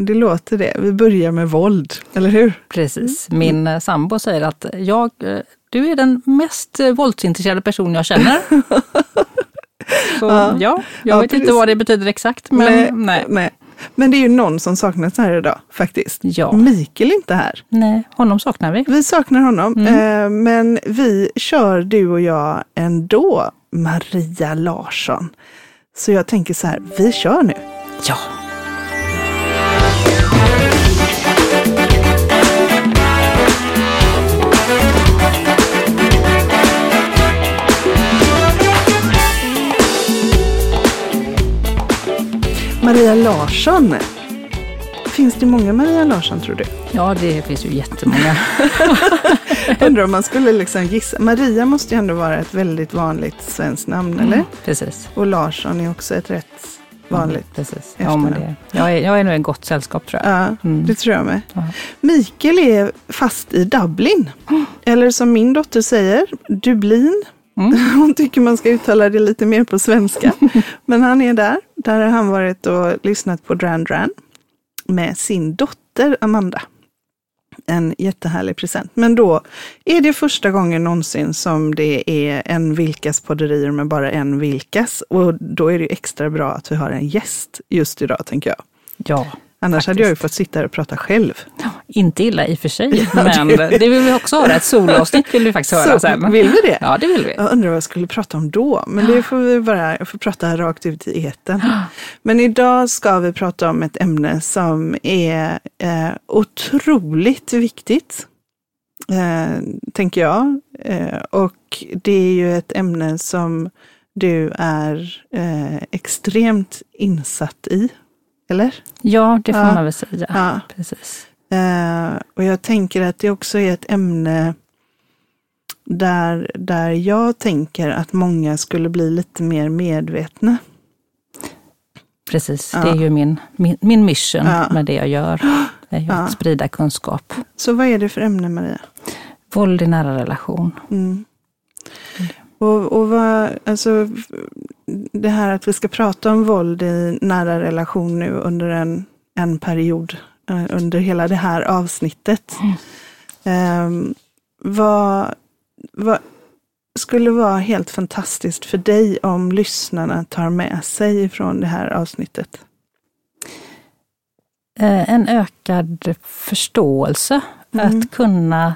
Det låter det. Vi börjar med våld, eller hur? Precis. Min mm. sambo säger att jag, eh, du är den mest eh, våldsintresserade person jag känner. Så ja, ja jag ja, vet precis. inte vad det betyder exakt. Men, nej, nej. nej. men det är ju någon som saknas här idag faktiskt. Ja. Mikael är inte här. Nej, honom saknar vi. Vi saknar honom. Mm. men vi kör du och jag ändå. Maria Larsson. Så jag tänker så här, vi kör nu. Ja. Maria Larsson. Finns det många Maria Larsson tror du? Ja, det finns ju jättemånga. Undrar om man skulle liksom gissa. Maria måste ju ändå vara ett väldigt vanligt svenskt namn, mm, eller? Precis. Och Larsson är också ett rätt vanligt mm, precis. Ja, men det, jag, är, jag är nog en gott sällskap tror jag. Ja, mm. det tror jag med. Ja. Mikael är fast i Dublin. Eller som min dotter säger, Dublin. Mm. Hon tycker man ska uttala det lite mer på svenska. Men han är där. Där har han varit och lyssnat på Dran Dran med sin dotter Amanda. En jättehärlig present. Men då är det första gången någonsin som det är en Vilkas podderier med bara en Vilkas. Och då är det extra bra att vi har en gäst just idag, tänker jag. Ja. Annars Faktiskt. hade jag ju fått sitta här och prata själv. Ja, inte illa i och för sig, men det vill vi också höra. Ett solavsnitt vill vi faktiskt höra sen. Vill vi det? Ja, det vill vi. Jag undrar vad jag skulle prata om då, men det får vi bara, jag får prata rakt ut i eten. Men idag ska vi prata om ett ämne som är eh, otroligt viktigt, eh, tänker jag. Eh, och det är ju ett ämne som du är eh, extremt insatt i eller? Ja, det får ja. man väl säga. Ja. Precis. Uh, och jag tänker att det också är ett ämne där, där jag tänker att många skulle bli lite mer medvetna. Precis, ja. det är ju min, min, min mission ja. med det jag gör. Det är ju att sprida kunskap. Så vad är det för ämne, Maria? Våld i nära relation. Mm. Och, och vad, alltså, det här att vi ska prata om våld i nära relation nu under en, en period, eh, under hela det här avsnittet. Mm. Um, vad, vad skulle vara helt fantastiskt för dig om lyssnarna tar med sig från det här avsnittet? Eh, en ökad förståelse. Mm. Att kunna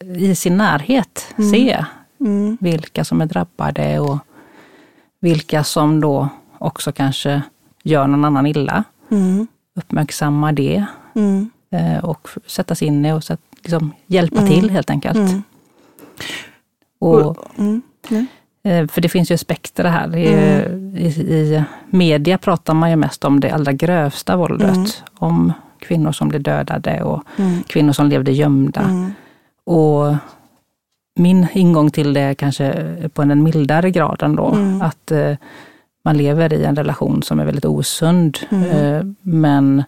i sin närhet mm. se mm. vilka som är drabbade och vilka som då också kanske gör någon annan illa. Mm. Uppmärksamma det mm. Eh, och sätta sig in i och så liksom hjälpa mm. till helt enkelt. Mm. Och, mm. Eh, för det finns ju aspekter här. I, i, I, media pratar man ju mest om det allra grövsta våldet. Om kvinnor som blir dödade och kvinnor som levde gömda. Och min ingång till det kanske på en mildare grad ändå. Mm. Att eh, man lever i en relation som är väldigt osund. Mm. Eh, men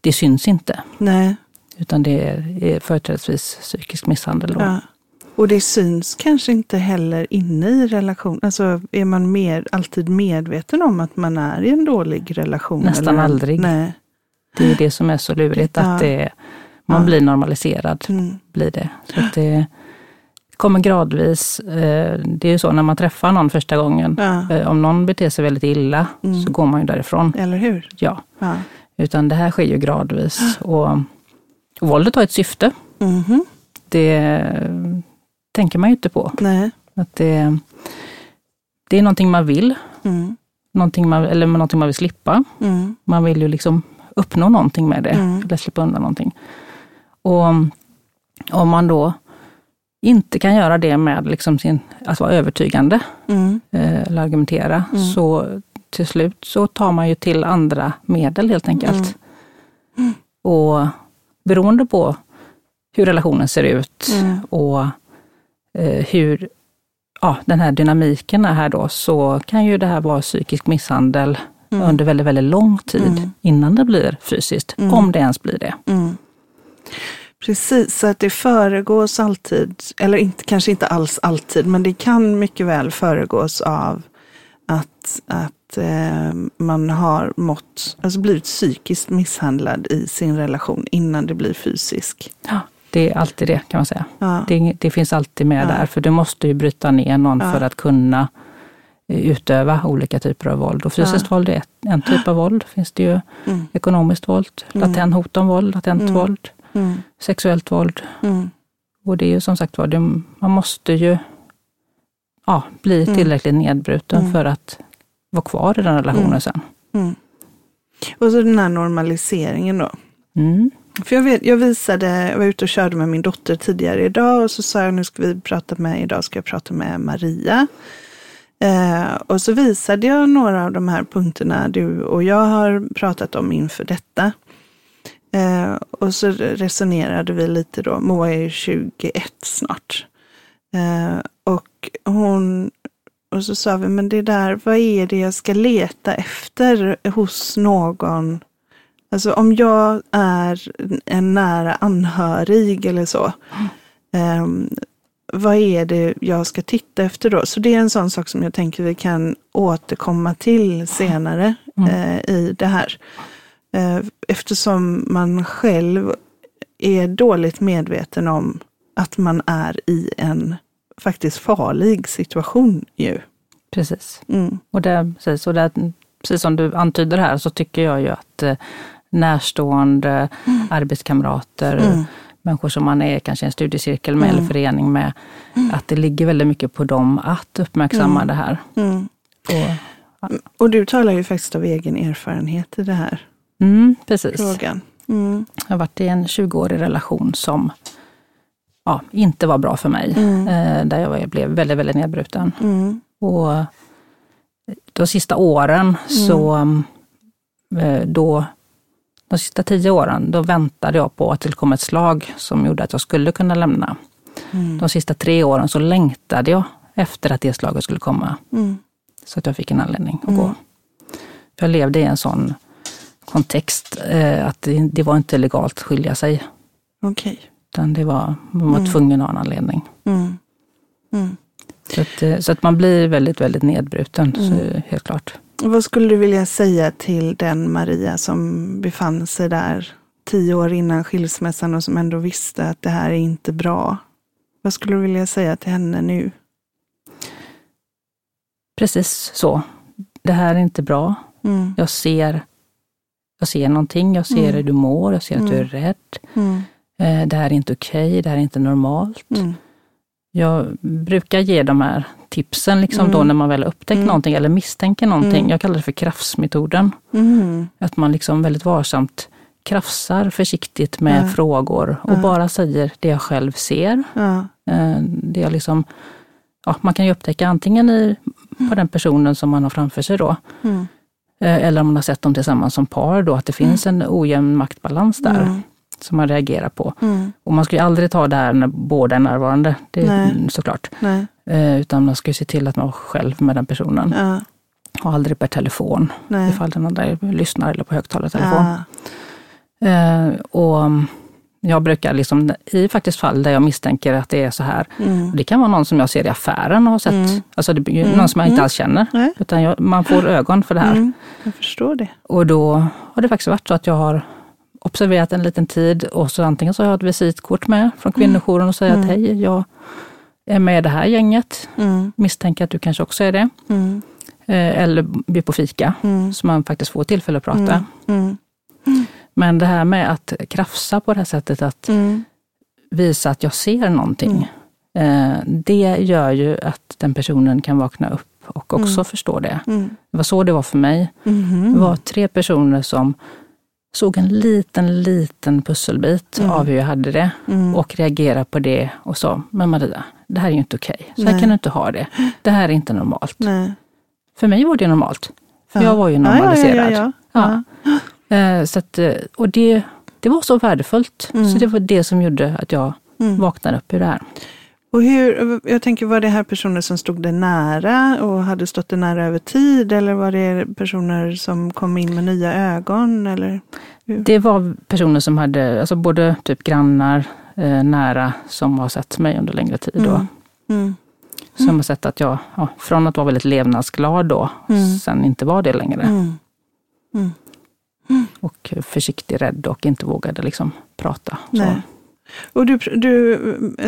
det syns inte. Nej. Utan det är, är företrädesvis psykisk misshandel. Ja. Och det syns kanske inte heller inne i relation. Alltså är man mer, alltid medveten om att man är i en dålig relation? Nästan eller? aldrig. Nej. Det är det som är så lurigt, ja. att det, man ja. blir normaliserad. Mm. Blir det. Så att det kommer gradvis. Eh, det är ju så när man träffar någon första gången. Ja. Eh, om någon beter sig väldigt illa mm. så går man ju därifrån. Eller hur? Ja. ja. Utan det här sker ju gradvis. Och, och våldet har ett syfte. Mm. Det tänker man ju inte på. Nej. Att det, det är någonting man vill. Mm. Någonting man, eller någonting man vill slippa. Mm. Man vill ju liksom uppnå någonting med det. Mm. Eller slippa undan någonting. Och om man då inte kan göra det med liksom sin, att vara övertygande mm. Eh, eller argumentera, mm. så till slut så tar man ju till andra medel helt enkelt. Mm. Och beroende på hur relationen ser ut mm. och eh, hur ja, den här dynamiken är här då, så kan ju det här vara psykisk misshandel mm. under väldigt, väldigt lång tid mm. innan det blir fysiskt, om det ens blir det. Precis, så att det föregås alltid, eller inte, kanske inte alls alltid, men det kan mycket väl föregås av att, att eh, man har mått, alltså blivit psykiskt misshandlad i sin relation innan det blir fysisk. Ja, det är alltid det kan man säga. Ja. Det, det, finns alltid med ja. där, för du måste ju bryta ner någon ja. för att kunna eh, utöva olika typer av våld. Och fysiskt våld är en typ av våld. finns det ju mm. ekonomiskt våld, mm. latent hot om våld, latent mm. våld, mm. sexuellt våld. Mm. Och det är ju som sagt var, man måste ju ja, bli mm. tillräckligt nedbruten mm. för att vara kvar i den relationen sen. Och så den här normaliseringen då. För jag, vet, jag visade, jag var ute och körde med min dotter tidigare idag och så sa jag nu ska vi prata med, idag ska jag prata med Maria. Eh, och så visade jag några av de här punkterna du och jag har pratat om inför detta. Eh, och så resonerade vi lite då, Moa är ju 21 snart. Eh, och hon och så sa vi, men det där, vad är det jag ska leta efter hos någon? Alltså om jag är en nära anhörig eller så. Um, vad är det jag ska titta efter då? Så det är en sån sak som jag tänker vi kan återkomma till senare mm. uh, i det här. Uh, eftersom man själv är dåligt medveten om att man är i en faktiskt farlig situation ju. Precis. Mm. Och, det, precis, och det, precis som du antyder här så tycker jag ju att eh, närstående, mm. arbetskamrater, mm. människor som man är kanske i en studiecirkel med eller mm. förening med, mm. att det ligger väldigt mycket på dem att uppmärksamma mm. det här. Och, ja. och, du talar ju faktiskt av egen erfarenhet i det här precis. frågan. Jag har varit i en 20-årig relation som ja, inte var bra för mig. Mm. Eh, där jag blev väldigt, väldigt nedbruten. Mm. Och de sista åren mm. så, eh, då, de sista tio åren, då väntade jag på att det kom ett slag som gjorde att jag skulle kunna lämna. Mm. De sista tre åren så längtade jag efter att det slaget skulle komma. Mm. Så att jag fick en anledning att gå. Jag levde i en sån kontext eh, att det, det var inte legalt att skilja sig. Okay. Utan det var, man var mm. tvungen ha en anledning. Mm. Mm. Så, att, eh, så att man blir väldigt, väldigt nedbruten, så mm. helt klart. Vad skulle du vilja säga till den Maria som befann sig där tio år innan skilsmässan och som ändå visste att det här är inte bra? Vad skulle du vilja säga till henne nu? Precis så. Det här är inte bra. Mm. Jag ser jag ser någonting, jag ser mm. hur du mår, jag ser att du är rädd. Mm. Eh, det här är inte okej, okay, det här är inte normalt. Mm. Jag brukar ge de här tipsen liksom mm. då när man väl har upptäckt mm. någonting eller misstänker någonting. Mm. Jag kallar det för krafsmetoden. Mm. Att man liksom väldigt varsamt krafsar försiktigt med ja. frågor och ja. bara säger det jag själv ser. Eh, det jag liksom, ja, man kan ju upptäcka antingen i, på den personen som man har framför sig då, mm. Eller om man har sett dem tillsammans som par, då, att det finns en ojämn maktbalans där som man reagerar på. Mm. Och man ska ju aldrig ta det här när båda är närvarande, det är Nej. såklart. Nej. Eh, utan man ska ju se till att man är själv med den personen. Ja. Och aldrig per telefon, Nej. ifall den andra lyssnar eller på högtalartelefon. Ja. Eh, och jag brukar, liksom, i faktiskt fall där jag misstänker att det är så här, mm. det kan vara någon som jag ser i affären och har sett, mm. alltså det mm. någon som jag inte mm. alls känner, Nej. utan jag, man får ögon för det här. Mm. Jag förstår det. Och då har det faktiskt varit så att jag har observerat en liten tid och så antingen så har jag ett visitkort med från mm. kvinnojouren och säger mm. att hej, jag är med i det här gänget. Mm. Misstänker att du kanske också är det. Mm. Eh, eller blir på fika, mm. så man faktiskt får tillfälle att prata. Mm. Men det här med att krafsa på det här sättet, att visa att jag ser någonting. Eh, det gör ju att den personen kan vakna upp och också förstå det. Det var så det var för mig. Mm-hmm. Det var tre personer som såg en liten, liten pusselbit mm. av hur jag hade det mm. och reagerade på det och sa, men Maria, det här är ju inte okej. Okay. Så Nej. här kan du inte ha det. Det här är inte normalt. Nej. För mig var det normalt. För ja. jag var ju normaliserad. Ja, ja, så att, eh, och det, det var så värdefullt. Mm. Så det var det som gjorde att jag mm. vaknade upp ur det här. Och hur, jag tänker, var det här personer som stod dig nära och hade stått dig nära över tid? Eller var det personer som kom in med nya ögon? Eller Det var personer som hade, alltså både typ grannar, eh, nära, som har sett mig under längre tid. Mm. Mm. som har sett att jag, ja, från att vara väldigt levnadsglad då, Mm. sen inte var det längre. Mm. Och försiktig, rädd och inte vågade liksom prata. Och du, du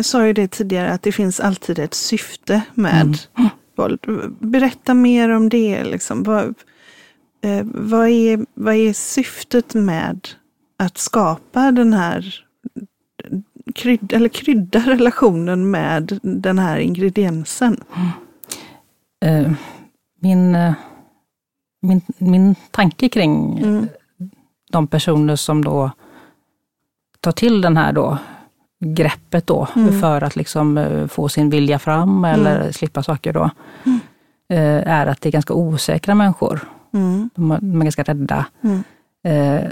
sa ju det tidigare att det finns alltid ett syfte med Mm. våld. Berätta mer om det. Liksom. Vad, eh, vad, är, vad är syftet med att skapa den här krydd, eller krydda relationen med den här ingrediensen? Eh, min, eh, min, min tanke kring Mm. De personer som då tar till den här då greppet då Mm. för att liksom eh, få sin vilja fram eller slippa saker då, Mm. eh, är att det är ganska osäkra människor. Mm. De är, ganska rädda. Mm. Eh,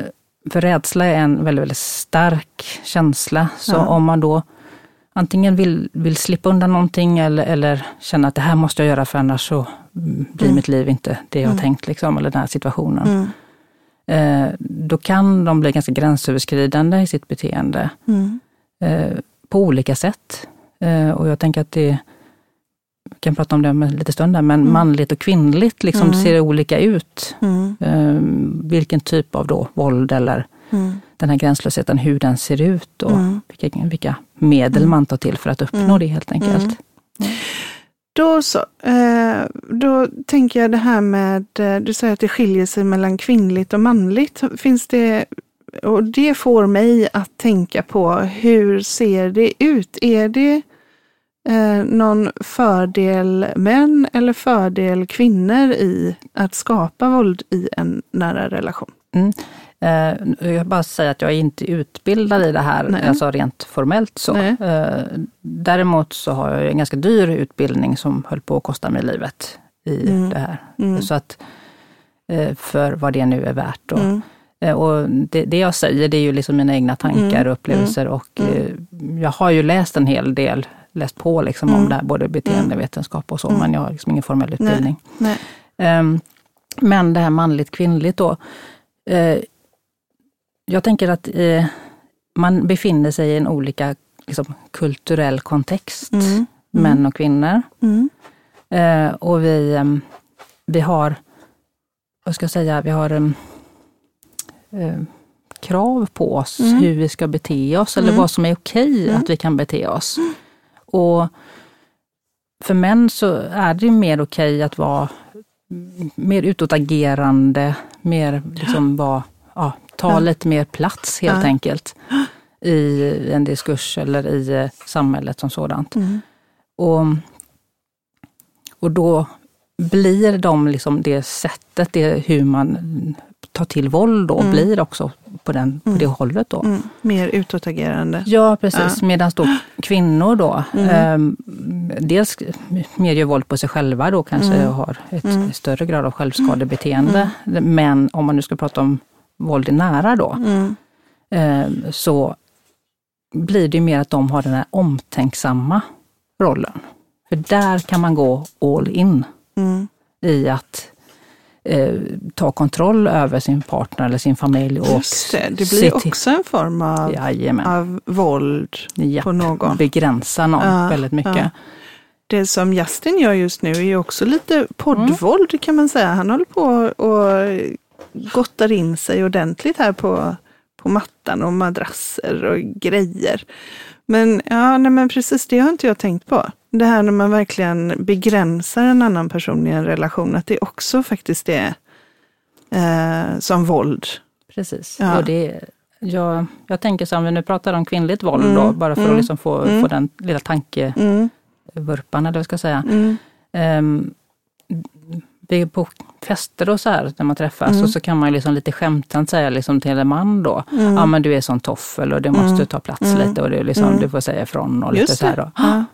för rädsla är en väldigt, väldigt stark känsla. Så Ja. om man då antingen vill, vill slippa undan någonting eller, eller känna att det här måste jag göra för annars så mm, blir Mm. mitt liv inte det jag har Mm. tänkt, liksom, eller den här situationen. Eh, då kan de bli ganska gränsöverskridande i sitt beteende Mm. eh, på olika sätt. Eh, och jag tänker att det, vi kan prata om det om en liten stund, där, men Mm. manligt och kvinnligt liksom Mm. ser olika ut. Mm. Vilken typ av då våld eller Mm. den här gränslösheten, hur den ser ut och Mm. vilka, vilka medel Mm. man tar till för att uppnå det helt enkelt. Då så. Eh, då tänker jag det här med, eh, du säger att det skiljer sig mellan kvinnligt och manligt. Finns det, och det får mig att tänka på hur ser det ut? Är det eh, någon fördel män eller fördel kvinnor i att skapa våld i en nära relation? Mm jag vill bara säga att jag är inte utbildad i det här, Nej. alltså rent formellt så. Nej. Eh, däremot så har jag en ganska dyr utbildning som höll på att kosta mig livet i Mm. det här. Mm. Så att, eh, för vad det nu är värt. Då. Mm. Eh, Och det, det jag säger det är ju liksom mina egna tankar Mm. och upplevelser och Mm. eh, jag har ju läst en hel del, läst på liksom Mm. om det här, både beteendevetenskap och så, Mm. men jag har liksom ingen formell utbildning. Nej. Ehm, men det här manligt kvinnligt då. Eh, jag tänker att eh, man befinner sig i en olika liksom, kulturell kontext, Mm. män och kvinnor. Mm. Eh, och vi, ehm, vi har, vad ska jag säga, vi har ehm, eh, krav på oss Mm. hur vi ska bete oss eller Mm. vad som är okej Mm. att vi kan bete oss. Och för män så är det mer okej att vara mm, mer utåtagerande, mer liksom vara, ja, ta Ja. lite mer plats helt Ja. enkelt i en diskurs eller i eh, samhället som sådant. Mm. Och, och då blir de liksom det sättet, det hur man tar till våld då, Mm. blir också på, den, på Mm. det hållet då. Mm. Mer utåtagerande. Ja, precis. Medan då kvinnor då, eh, dels mer gör våld på sig själva då kanske Mm. har ett större grad av självskadebeteende. Men om man nu ska prata om våld i nära då, Mm. eh, så blir det mer att de har den här omtänksamma rollen. För där kan man gå all in Mm. i att eh, ta kontroll över sin partner eller sin familj. Och Just det, det blir också en form av, Jajamän. av våld Ja, på någon. begränsa någon Ja, väldigt mycket. ja. Det som Justin gör just nu är också lite poddvåld kan man säga. Han håller på och gottar in sig ordentligt här på, på mattan och madrasser och grejer. Men ja, nej men precis det har inte jag tänkt på. Det här när man verkligen begränsar en annan person i en relation, att det också faktiskt är eh, som våld. Precis. Ja. Och det, jag, jag tänker så om vi nu pratar om kvinnligt våld Mm, då, bara för mm, att liksom få, mm. få den lilla tankevurpan, Mm, eller vad jag ska säga. mm, Um, vi är på fester och så här när man träffas Mm. och så kan man liksom lite skämtsamt säga liksom till en man då, mm. ja men du är sån toffel och du måste Mm. ta plats Mm. lite och du, liksom, Mm. du får säga ifrån och lite Just så här det. då. Ja.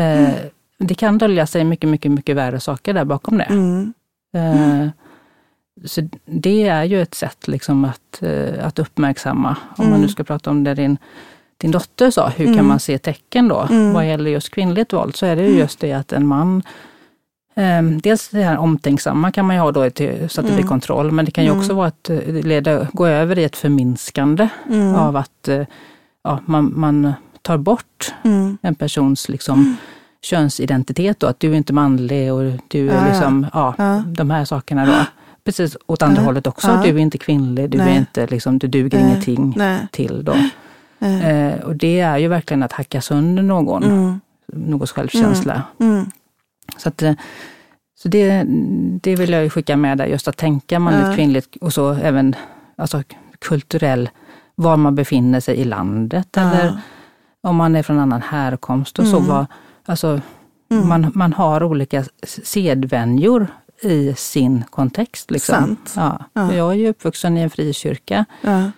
Eh, det kan dölja sig mycket, mycket, mycket värre saker där bakom det. Mm, Eh, Så det är ju ett sätt liksom att, eh, att uppmärksamma, om man Mm. nu ska prata om det din, din dotter sa, hur Mm. kan man se tecken då? Mm. Vad gäller just kvinnligt våld så är det ju just det att en man Dels det här omtänksamma kan man ju ha då till, så att det Mm. blir kontroll, men det kan ju Mm. också vara att eh, leda, gå över i ett förminskande mm, av att eh, ja, man, man tar bort mm, en persons liksom, könsidentitet då, att du är inte manlig och du är ja. liksom, ja, Ja. de här sakerna då. Precis åt andra Ja. hållet också, Ja. du är inte kvinnlig, du Nej. är inte liksom, du duger Nej. ingenting Nej. till då. Eh, och det är ju verkligen att hacka sönder någon, Mm. någons självkänsla. Mm. Så, att, eh, så det, det vill jag ju skicka med där, just att tänka manligt, Ja. kvinnligt och så även alltså, kulturell, var man befinner sig i landet Ja. eller om man är från annan härkomst och så. Mm. Var, alltså, Mm. man, man har olika sedvänjor i sin kontext. Liksom. Sant. Ja. Ja. Jag är ju uppvuxen i en frikyrka Ja.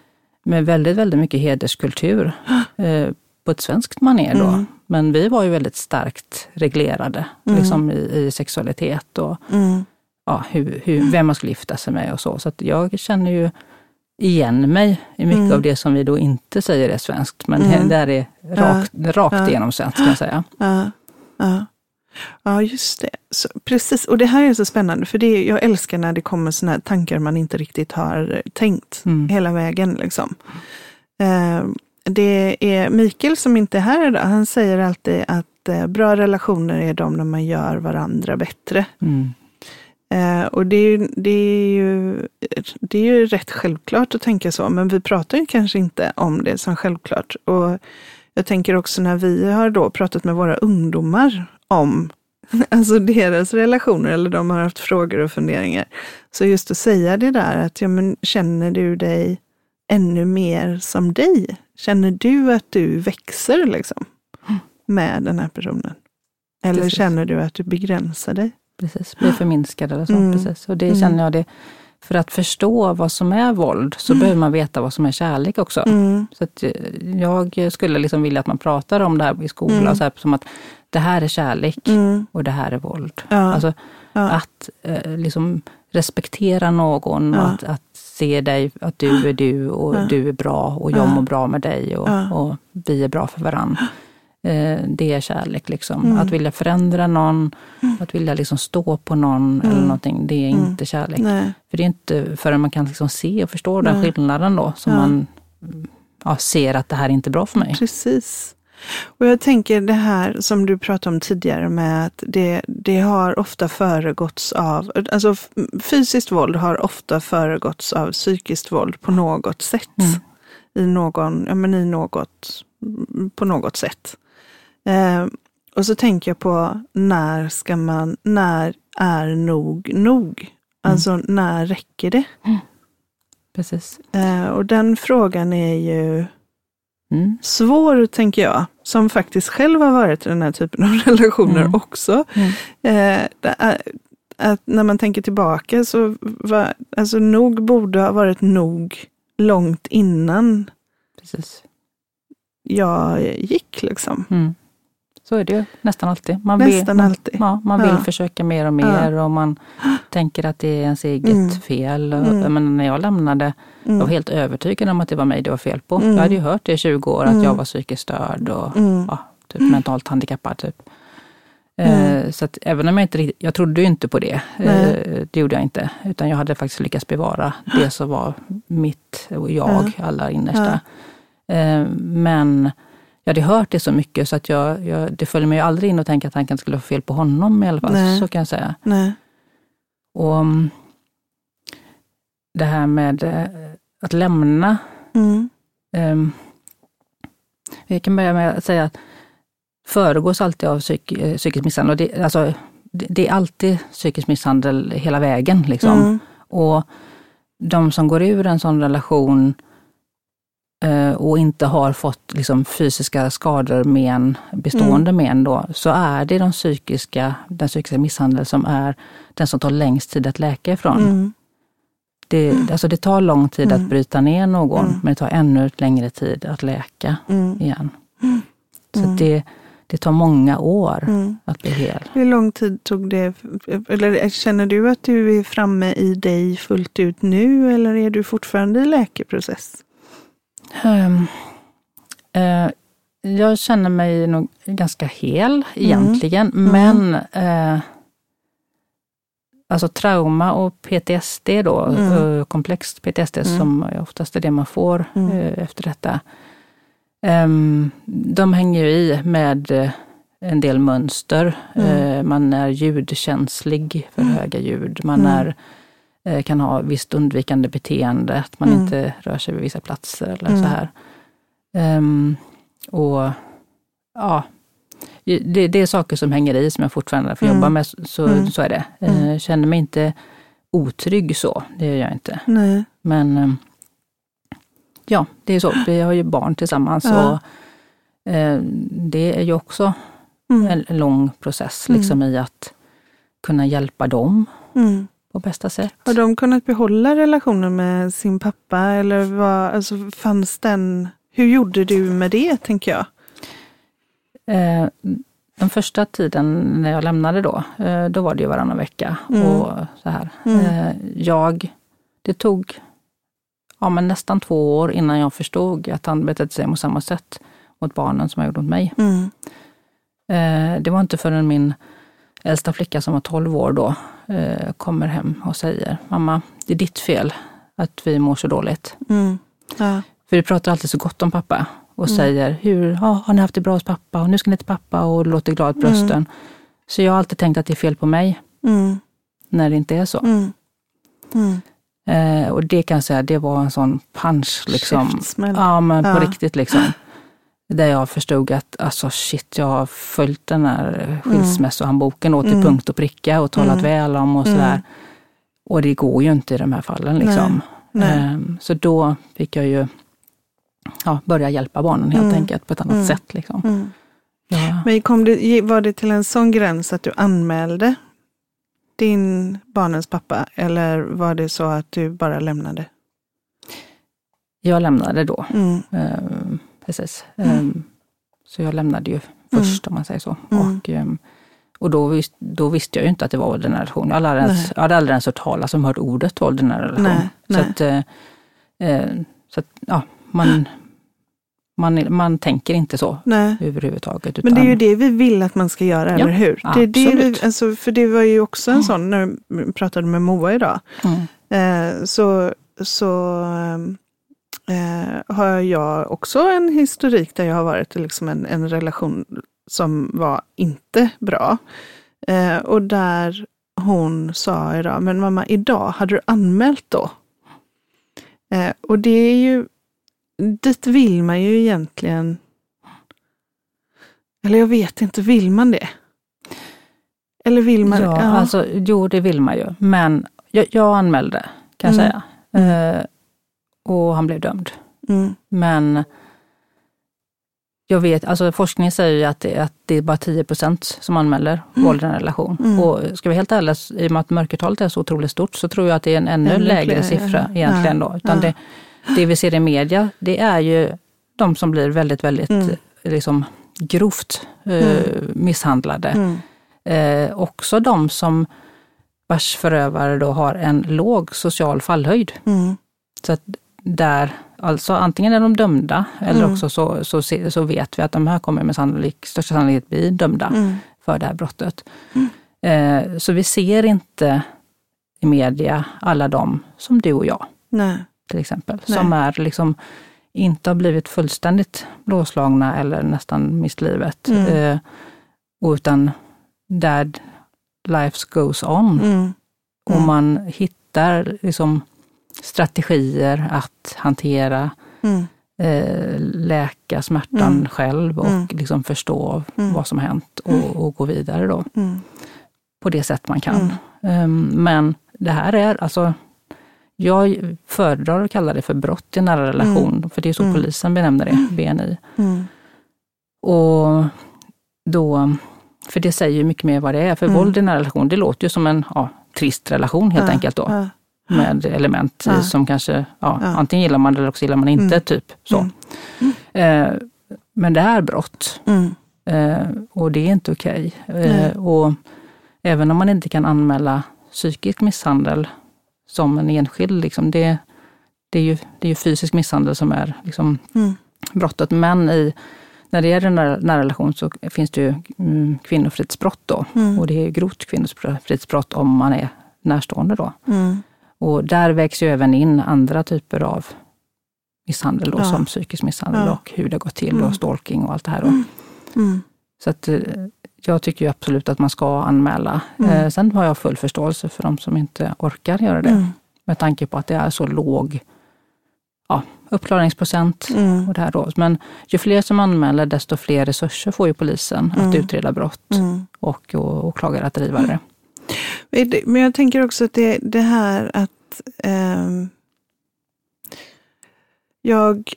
med väldigt, väldigt mycket hederskultur eh, på ett svenskt manér då. Mm. Men vi var ju väldigt starkt reglerade Mm. liksom i, i sexualitet och Mm. ja, hur, hur, vem man skulle gifta sig med och så. Så jag känner ju igen mig i mycket Mm. av det som vi då inte säger är svenskt, men Mm. det där är rakt, rakt Ja. igenom svenskt kan jag säga. Ja, ja. ja, just det. Så, precis, och det här är så spännande, för det, jag älskar när det kommer sådana här tankar man inte riktigt har tänkt Mm. hela vägen. Liksom. Eh, det är Mikael som inte är här idag, han säger alltid att eh, bra relationer är de när man gör varandra bättre. Mm. Eh, och det är, ju, det, är ju, det är ju rätt självklart att tänka så, men vi pratar ju kanske inte om det som självklart. Och jag tänker också när vi har då pratat med våra ungdomar om alltså deras relationer, eller de har haft frågor och funderingar. Så just att säga det där att, ja men känner du dig ännu mer som dig? Känner du att du växer liksom med den här personen? Eller Precis. känner du att du begränsar dig? Precis, blir förminskad eller så. Mm. Precis. Och det Mm. känner jag det. För att förstå vad som är våld så behöver man veta vad som är kärlek också. Mm. Så eh, jag skulle liksom vilja att man pratar om det här i skolan, Mm. så här, som att det här är kärlek Mm. och det här är våld. Ja. Alltså ja. att eh, liksom respektera någon, Ja. och att, att se dig, att du är du och Ja. du är bra och jag Ja. mår bra med dig och, Ja. och vi är bra för varandra. Eh, det är kärlek. Liksom. Mm. Att vilja förändra någon, att vilja liksom stå på någon eller Mm. någonting, det är Mm. inte kärlek. Nej. För det är inte förrän man kan liksom se och förstå den Nej. skillnaden då, som man mm, ser att det här är inte bra för mig. Precis. Och jag tänker det här som du pratade om tidigare med att det, det har ofta föregåtts av, alltså fysiskt våld har ofta föregåtts av psykiskt våld på något sätt. Mm. I någon, ja men i något, på något sätt. Eh, och så tänker jag på när ska man, när är nog nog? Alltså när räcker det? Precis. Eh, och den frågan är ju Mm. svår, tänker jag, som faktiskt själv har varit i den här typen av relationer Mm. också. Mm. Eh, är, att när man tänker tillbaka så var, alltså nog borde ha varit nog långt innan Precis. jag gick liksom. Mm. Så är det ju nästan alltid. Man Nästan man, alltid. Ja, man vill Ja. försöka mer och mer och man tänker att det är ens eget Mm. fel. Mm. menar, när jag lämnade, jag var Mm. helt övertygad om att det var mig det var fel på. Mm. Jag hade ju hört det i 20 år, att Mm. jag var psykiskt störd och Mm. ja, typ mentalt handikappad. Typ. Eh, så att även om jag inte riktigt, jag trodde ju inte på det. Eh, det gjorde jag inte. Utan jag hade faktiskt lyckats bevara det som var mitt och jag, allra innersta. Eh, men jag hade hört det så mycket så att jag, jag, det följde mig aldrig in och tänkte att tanken skulle vara fel på honom i alla fall. Nej. Så kan jag säga. Nej. Och mm, det här med eh, att lämna. Mm. Um, vi kan börja med att säga att föregås alltid av psyk, eh, psykisk misshandel. Och det, alltså, det, det är alltid psykisk misshandel hela vägen. Liksom. Mm. Och de som går ur en sån relation och inte har fått liksom, fysiska skador, men, bestående men, då, så är det de psykiska, den psykiska misshandeln som är den som tar längst tid att läka ifrån. Mm. Det, alltså det tar lång tid Mm. att bryta ner någon, Mm. men det tar ännu längre tid att läka Mm. igen. Så Mm. det, det tar många år Mm. att bli hel. Hur lång tid tog det? Eller känner du att du är framme i dig fullt ut nu eller är du fortfarande i läkeprocess? Ehm, eh, jag känner mig nog ganska hel egentligen, men eh, alltså trauma och PTSD då, Mm. eh, komplext PTSD Mm. som oftast är det man får Mm. eh, efter detta. ehm, de hänger ju i med en del mönster. Mm. Man är ljudkänslig för mm. höga ljud. Man mm. är, kan ha visst undvikande beteende, att man mm. inte rör sig vid vissa platser eller så här. Um, och ja, det, det, är saker som hänger i som jag fortfarande får jobba med, så, så är det. Jag känner mig inte otrygg så, det gör jag inte. Nej. Men ehm, ja, det är så. Vi har ju barn tillsammans ja. och eh, det är ju också mm. en lång process liksom mm. i att kunna hjälpa dem mm. På bästa sätt. Har de kunnat behålla relationen med sin pappa eller vad, alltså fanns den, hur gjorde du med det tänker jag? Eh, den första tiden när jag lämnade då, eh, då var det ju varannan vecka. Mm. och så här. Mm. Eh, jag, det tog ja, men nästan två år innan jag förstod att han betedde sig på samma sätt mot barnen som han gjorde mot mig. Mm. Eh, det var inte förrän min äldsta flicka som var 12 år då kommer hem och säger, mamma, det är ditt fel att vi mår så dåligt. Mm. Ja. För vi pratar alltid så gott om pappa och mm. säger, hur, ja, har ni haft det bra hos pappa och nu ska ni till pappa och låter glad på brösten. Mm. Så jag har alltid tänkt att det är fel på mig, mm. när det inte är så. Mm. Mm. Eh, och det kan jag säga, det var en sån punch. Liksom. Ja, men på riktigt liksom. Där jag förstod att alltså shit, jag har följt den här skilsmässohandboken mm. till mm. punkt och pricka och talat mm. väl om och sådär. Mm. Och det går ju inte i de här fallen. Liksom. Nej. Nej. Eh, så då fick jag ju ja, börja hjälpa barnen helt mm. enkelt på ett annat mm. sätt. Liksom. Ja. Men kom det, var det till en sån gräns att du anmälde din barnens pappa eller var det så att du bara lämnade? Jag lämnade då. Mm. Precis. Um, så jag lämnade ju först om man säger så. Och, um, och då, vis, då, visste jag ju inte att det var våld i nära relation. Jag hade aldrig, ens, jag hade aldrig ens hört talas om hört ordet våld i nära relation. Nej, så, nej. Att, uh, uh, så att, ja, man, man, man tänker inte så Nej. överhuvudtaget. Utan... Men det är ju det vi vill att man ska göra, ja, eller hur? Det det vi, alltså, för det var ju också en sån, när jag pratade med Moa idag, mm. eh, så, så eh, har jag också en historik där jag har varit i liksom en, en relation som var inte bra. Eh, och där hon sa idag, men mamma, idag, hade du anmält då? Eh, och det är ju dit vill man ju egentligen... Eller jag vet inte, vill man det? Eller vill man ja, ja. Alltså, jo, det vill man ju. Men jag, jag anmälde, kan jag mm. säga. Mm. Och han blev dömd. Mm. Men jag vet, alltså forskningen säger ju att det, att det är bara 10 procent som anmäler mm. våld i en relation. Mm. Och ska vi helt ärliga, i och med att mörkertalet är så otroligt stort, så tror jag att det är en ännu, ännu lägre fler, siffra egentligen. Ja, då. Utan ja. det, det vi ser i media, det är ju de som blir väldigt, väldigt mm. liksom, grovt eh, mm. misshandlade. Mm. Eh, också de som vars förövare då har en låg social fallhöjd. Mm. Så att där, alltså antingen är de dömda eller mm. också så, så, så, vet vi att de här kommer med sannolik, största sannolikhet bli dömda mm. för det här brottet. Eh, så vi ser inte i media alla de som du och jag. Nej till exempel, Nej. som är liksom inte har blivit fullständigt blåslagna eller nästan mist livet. Mm. Eh, utan där life goes on. Mm. Mm. Och man hittar liksom strategier att hantera, mm. eh, läka smärtan mm. själv och mm. liksom förstå vad som har hänt och, och gå vidare då. På det sätt man kan. Um, men det här är alltså jag föredrar att kalla det för brott i nära relation, mm. för det är så mm. polisen benämner det, BNI. Mm. Och då, för det säger ju mycket mer vad det är, för mm. våld i nära relation, det låter ju som en ja, trist relation helt ja, enkelt då. Ja. Med element ja. som kanske, ja, antingen gillar man det eller också gillar man inte, mm. typ så. Mm. Eh, men det är brott. Eh, och det är inte okej. Okay. Eh, och även om man inte kan anmäla psykisk misshandel som en enskild. Liksom. Det, det, är ju, det är ju fysisk misshandel som är liksom, mm. brottet. Men i, när det gäller nära, nära relation så finns det ju mm, kvinnofridsbrott då. Mm. Och det är grovt kvinnofridsbrott om man är närstående då. Mm. Och där vägs ju även in andra typer av misshandel då, ja. som psykisk misshandel ja. och hur det går till och mm. stalking och allt det här. Då. Mm. Så att eh, jag tycker absolut att man ska anmäla. Mm. Eh, sen har jag full förståelse för de som inte orkar göra det. Mm. Med tanke på att det är så låg ja, uppklaringsprocent. Mm. Och det här då. Men ju fler som anmäler, desto fler resurser får ju polisen att Mm. utreda brott Mm. och å- åklagare att driva det. Men jag tänker också att det, det här att eh, jag,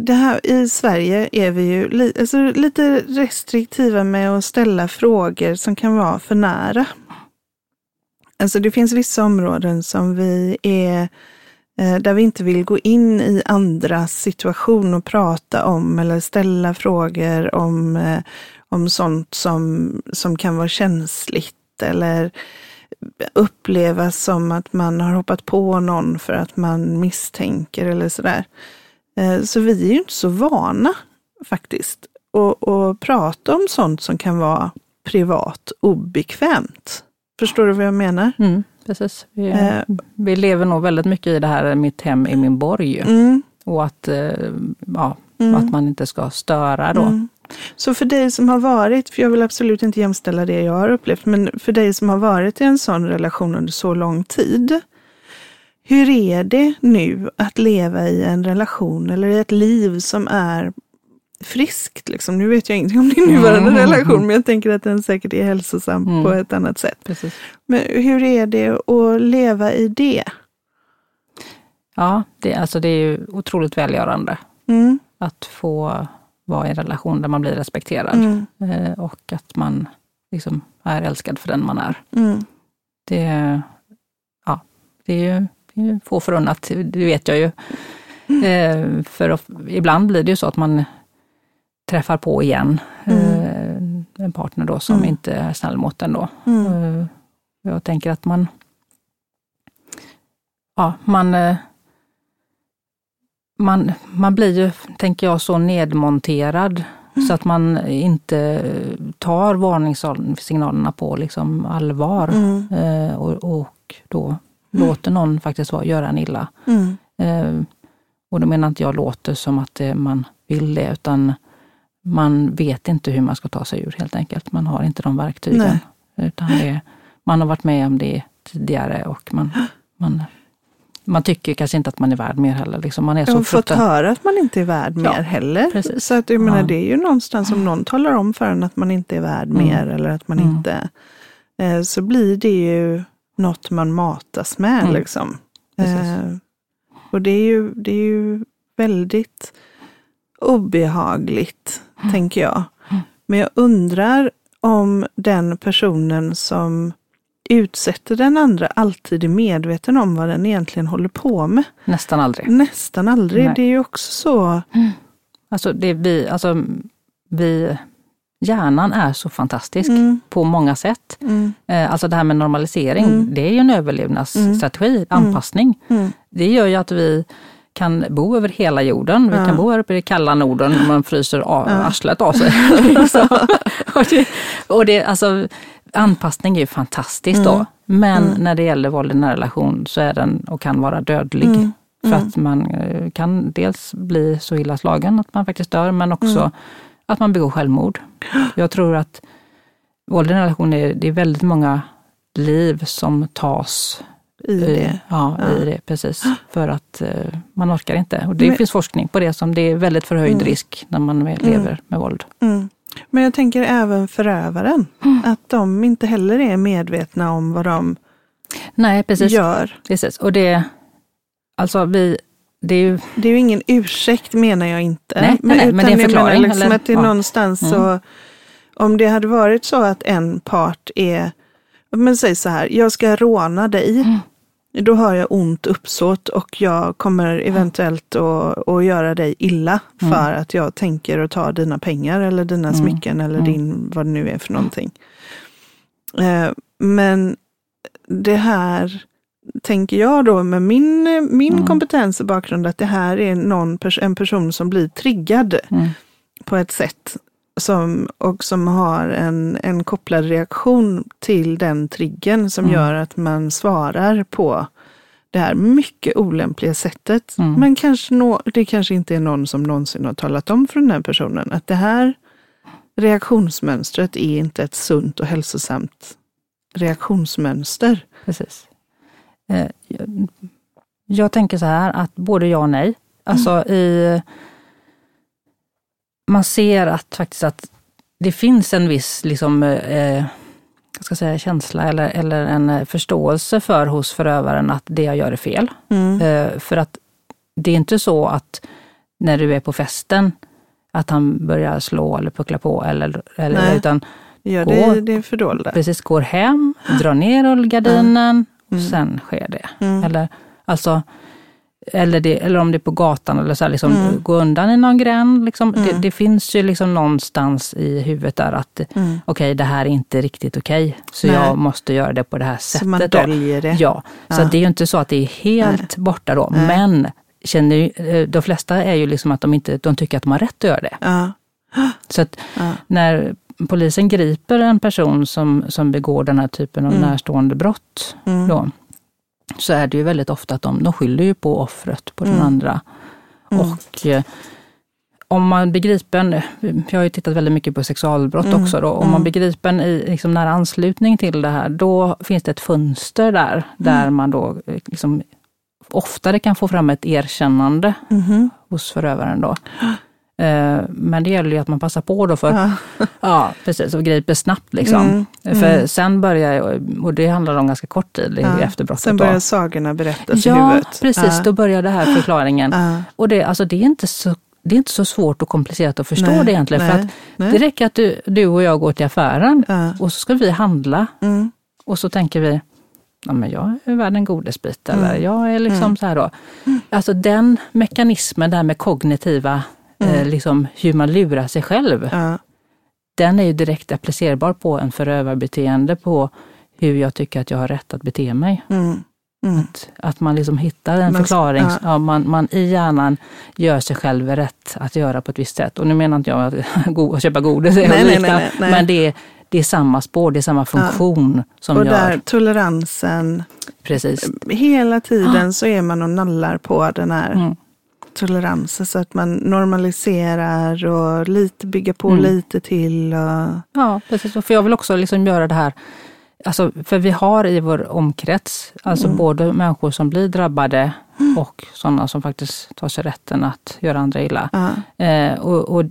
det här, I Sverige är vi ju li, alltså lite restriktiva med att ställa frågor som kan vara för nära. Alltså det finns vissa områden som vi är eh, där vi inte vill gå in i andras situation och prata om eller ställa frågor om, eh, om sånt som, som kan vara känsligt eller upplevas som att man har hoppat på någon för att man misstänker eller sådär. Eh, Så vi är ju inte så vana faktiskt att, prata om sånt som kan vara privat obekvämt. Förstår du vad jag menar? Mm, precis. Vi, Eh. vi lever nog väldigt mycket i det här, mitt hem är min borg. Mm. Och att, eh, ja, Mm. att man inte ska störa då. Så för dig som har varit, för jag vill absolut inte jämställa det jag har upplevt, men för dig som har varit i en sån relation under så lång tid. Hur är det nu att leva i en relation eller i ett liv som är friskt? Liksom? Nu vet jag ingenting om din nuvarande Mm. relation, men jag tänker att den säkert är hälsosam Mm. på ett annat sätt. Precis. Men hur är det att leva i det? Ja, det, alltså det är ju otroligt välgörande Mm. att få vara i en relation där man blir respekterad Mm. eh, och att man liksom är älskad för den man är. Mm. Det, ja, det är ju det är få förunnat, det vet jag ju. Eh, för ibland blir det ju så att man träffar på igen eh, en partner då som Mm. inte är snäll mot en då. Mm. Jag tänker att man, ja, man, man, man blir ju, tänker jag, så nedmonterad så att man inte tar varningssignalerna på liksom allvar Mm. eh, och, och då låter någon faktiskt vara, göra en illa. Mm. Eh, och då menar inte jag låter som att eh, man vill det, utan man vet inte hur man ska ta sig ur helt enkelt. Man har inte de verktygen. Nej. Utan det, man har varit med om det tidigare och man, man, man tycker kanske inte att man är värd mer heller. Liksom man är Jag så har fått fruktansvärt... höra att man inte är värd Ja, mer heller. precis. Så att jag menar, Ja. det är ju någonstans om någon talar om för en att man inte är värd Mm. mer eller att man Mm. inte... Eh, så blir det ju något man matas med. Mm. Liksom. Eh, och det är, ju, det är ju väldigt obehagligt, tänker jag. Mm. Men jag undrar om den personen som utsätter den andra alltid är medveten om vad den egentligen håller på med. Nästan aldrig. Nästan aldrig. Nej. Det är ju också så. Alltså, det vi, alltså, vi, hjärnan är så fantastisk Mm, på många sätt. mm, Eh, Alltså det här med normalisering, Mm. det är ju en överlevnadsstrategi, anpassning. mm, Det gör ju att vi kan bo över hela jorden. Vi Ja. kan bo här uppe i det kalla Norden man fryser a- Ja. arslet av sig. Och det, och det, alltså, anpassning är ju fantastiskt då. Mm. Men Mm. när det gäller våld i nära relation så är den och kan vara dödlig. Mm. För Mm. att man eh, kan dels bli så illa slagen att man faktiskt dör, men också Mm. att man begår självmord. Jag tror att våld i nära relation, är, det är väldigt många liv som tas i det. Ja, Ja. i det, precis. För att eh, man orkar inte. Och det Men- finns forskning på det, som det är väldigt förhöjd Mm. risk när man lever med våld. Mm. Men jag tänker även förövaren. Mm. Att de inte heller är medvetna om vad de Nej, precis. gör. precis. Och det, alltså vi, det är ju, Det är ju ingen ursäkt menar jag inte. Nej, nej, nej, men det är en utan förklaring, Liksom eller? att det är Ja. någonstans Mm. så, om det hade varit så att en part är, men säg så här, jag ska råna dig. Mm. Då har jag ont uppsåt och jag kommer eventuellt att, att göra dig illa Mm. för att jag tänker att ta dina pengar eller dina Mm. smycken eller Mm. din, vad det nu är för någonting. Eh, Men det här tänker jag då med min, min Mm. kompetens och bakgrund att det här är någon pers- en person som blir triggad mm, på ett sätt som, och som har en, en kopplad reaktion till den triggen som Mm. gör att man svarar på det här mycket olämpliga sättet. Mm. Men kanske nå, det kanske inte är någon som någonsin har talat om för den här personen att det här reaktionsmönstret är inte ett sunt och hälsosamt reaktionsmönster. Precis. Eh, jag, jag tänker så här att både ja och nej. Alltså mm. i... Man ser att faktiskt att det finns en viss liksom, eh, ska säga, känsla eller, eller en förståelse för hos förövaren att det jag gör är fel. Mm. Eh, för att det är inte så att när du är på festen att han börjar slå eller puckla på. Eller, eller, Nej. utan ja, går, det, det är fördolda. Precis, går hem, drar ner rullgardinen mm. och sen sker det. Mm. Eller, alltså, eller, det, eller om det är på gatan, eller så här, liksom, mm. gå undan i någon gränd. Liksom. Mm. Det, det, finns ju liksom någonstans i huvudet där att mm. okej, okay, det här är inte riktigt okej, okay, så Nej. jag måste göra det på det här sättet. Så man döljer det? Ja, så ja. det är ju inte så att det är helt Nej. borta då. Nej. Men känner, eh, de flesta är ju liksom att de, inte, de tycker att de har rätt att göra det. Ja. Så att ja. när polisen griper en person som, som begår den här typen av mm. närstående brott, mm. då, så är det ju väldigt ofta att de, de skyller ju på offret, på mm. den andra. Mm. Och eh, om man blir gripen, jag har ju tittat väldigt mycket på sexualbrott mm. också, då, om man mm. blir gripen i liksom nära anslutning till det här, då finns det ett fönster där, där mm. man då eh, liksom oftare kan få fram ett erkännande mm. hos förövaren. Då. Eh, men det gäller ju att man passar på då för, ja, ja precis, och griper snabbt. Liksom. Mm, mm. För sen börjar, och det handlar om ganska kort tid ja, efter brottet. Sen börjar då. sagorna berättas ja, i huvudet. Ja, precis, då börjar det här förklaringen. Och det, alltså, det, är inte så, det är inte så svårt och komplicerat att förstå nej, det egentligen. Nej, för att nej. Det räcker att du, du och jag går till affären och så ska vi handla. Mm. Och så tänker vi, ja, men jag är värd en godisbit eller mm. jag är liksom mm. så här då. Alltså den mekanismen, det här med kognitiva, mm. eh, liksom hur man lurar sig själv. Ja. Den är ju direkt applicerbar på en förövarbeteende på hur jag tycker att jag har rätt att bete mig. Mm. Mm. Att, att, man liksom hittar en man, förklaring, ja. ja. man, man i hjärnan gör sig själv rätt att göra på ett visst sätt. Och nu menar inte jag att, att köpa godis, nej, nej, nej, nej, men det är, det är samma spår, det är samma funktion ja. som och gör... där toleransen. Precis. Hela tiden så är man och nallar på den här mm. Toleransen så att man normaliserar och lite bygger på mm. lite till. Och... Ja, precis. För jag vill också liksom göra det här Alltså, för vi har i vår omkrets, alltså mm. både människor som blir drabbade mm. och sådana som faktiskt tar sig rätten att göra andra illa. Eh, och, och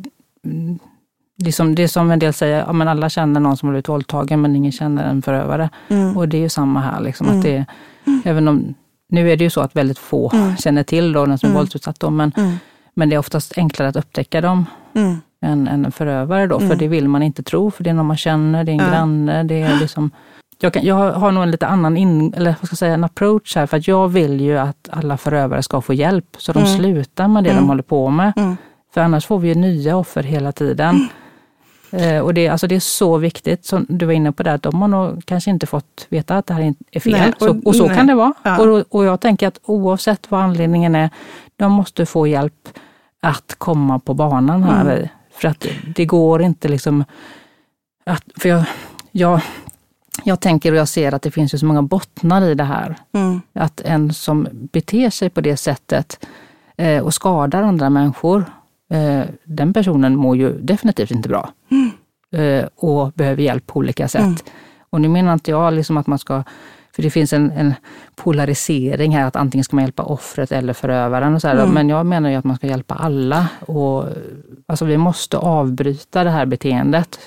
liksom det som en del säger, ja, men alla känner någon som har blivit våldtagen men ingen känner en förövare. Mm. Och det är ju samma här. Liksom, mm. att det, även om, nu är det ju så att väldigt få mm. känner till då, den som är mm. våldsutsatt, då, men, mm. men det är oftast enklare att upptäcka dem mm. än, än en förövare. Då, För det vill man inte tro, för det är någon man känner, det är en ja. granne. Det är liksom, jag, kan, jag har nog en lite annan in, eller vad ska jag säga, en approach här, för att jag vill ju att alla förövare ska få hjälp, så de slutar med det de håller på med. För annars får vi ju nya offer hela tiden. Eh, och det, alltså det är så viktigt, som du var inne på, det, att de har nog kanske inte fått veta att det här är fel. Nej, och, så, och så nej. kan det vara. Ja. Och, och jag tänker att oavsett vad anledningen är, de måste få hjälp att komma på banan här. Mm. För att det går inte liksom att, för jag, jag, jag tänker och jag ser att det finns ju så många bottnar i det här. Mm. Att en som beter sig på det sättet eh, och skadar andra människor den personen mår ju definitivt inte bra mm. Eh, och behöver hjälp på olika sätt. Mm. Och nu menar inte jag liksom att man ska för det finns en, en, polarisering här, att antingen ska man hjälpa offret eller förövaren. Och så mm. Men jag menar ju att man ska hjälpa alla. Och, alltså vi måste avbryta det här beteendet.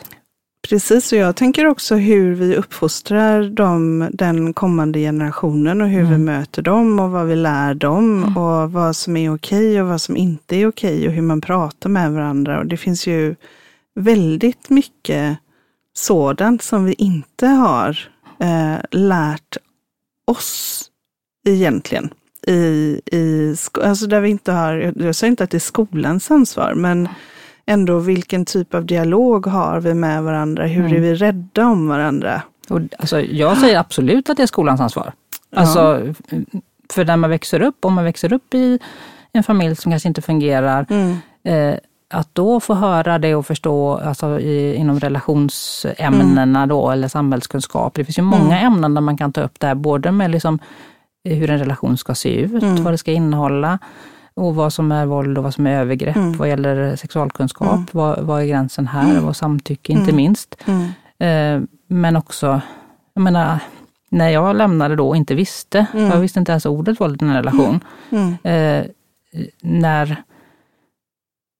Precis, och jag tänker också hur vi uppfostrar dem, den kommande generationen och hur mm. vi möter dem och vad vi lär dem mm. och vad som är okej och vad som inte är okej och hur man pratar med varandra. Och det finns ju väldigt mycket sådant som vi inte har eh, lärt oss egentligen. I, i, alltså där vi inte har, jag säger inte att det är skolans ansvar, men ändå vilken typ av dialog har vi med varandra? Hur mm. är vi rädda om varandra? Och, alltså, jag säger absolut att det är skolans ansvar. Alltså, För när man växer upp, om man växer upp i en familj som kanske inte fungerar, mm. eh, att då få höra det och förstå alltså i, inom relationsämnena mm. då, eller samhällskunskap. Det finns ju många mm. ämnen där man kan ta upp det här, både med liksom hur en relation ska se ut, mm. vad det ska innehålla, och vad som är våld och vad som är övergrepp Mm. vad gäller sexualkunskap. Mm. Vad, vad är gränsen här? Och samtycke inte Mm. minst. Mm. Eh, men också, jag menar, när jag lämnade då och inte visste, Mm. jag visste inte ens ordet våld i en relation. Mm. Eh, när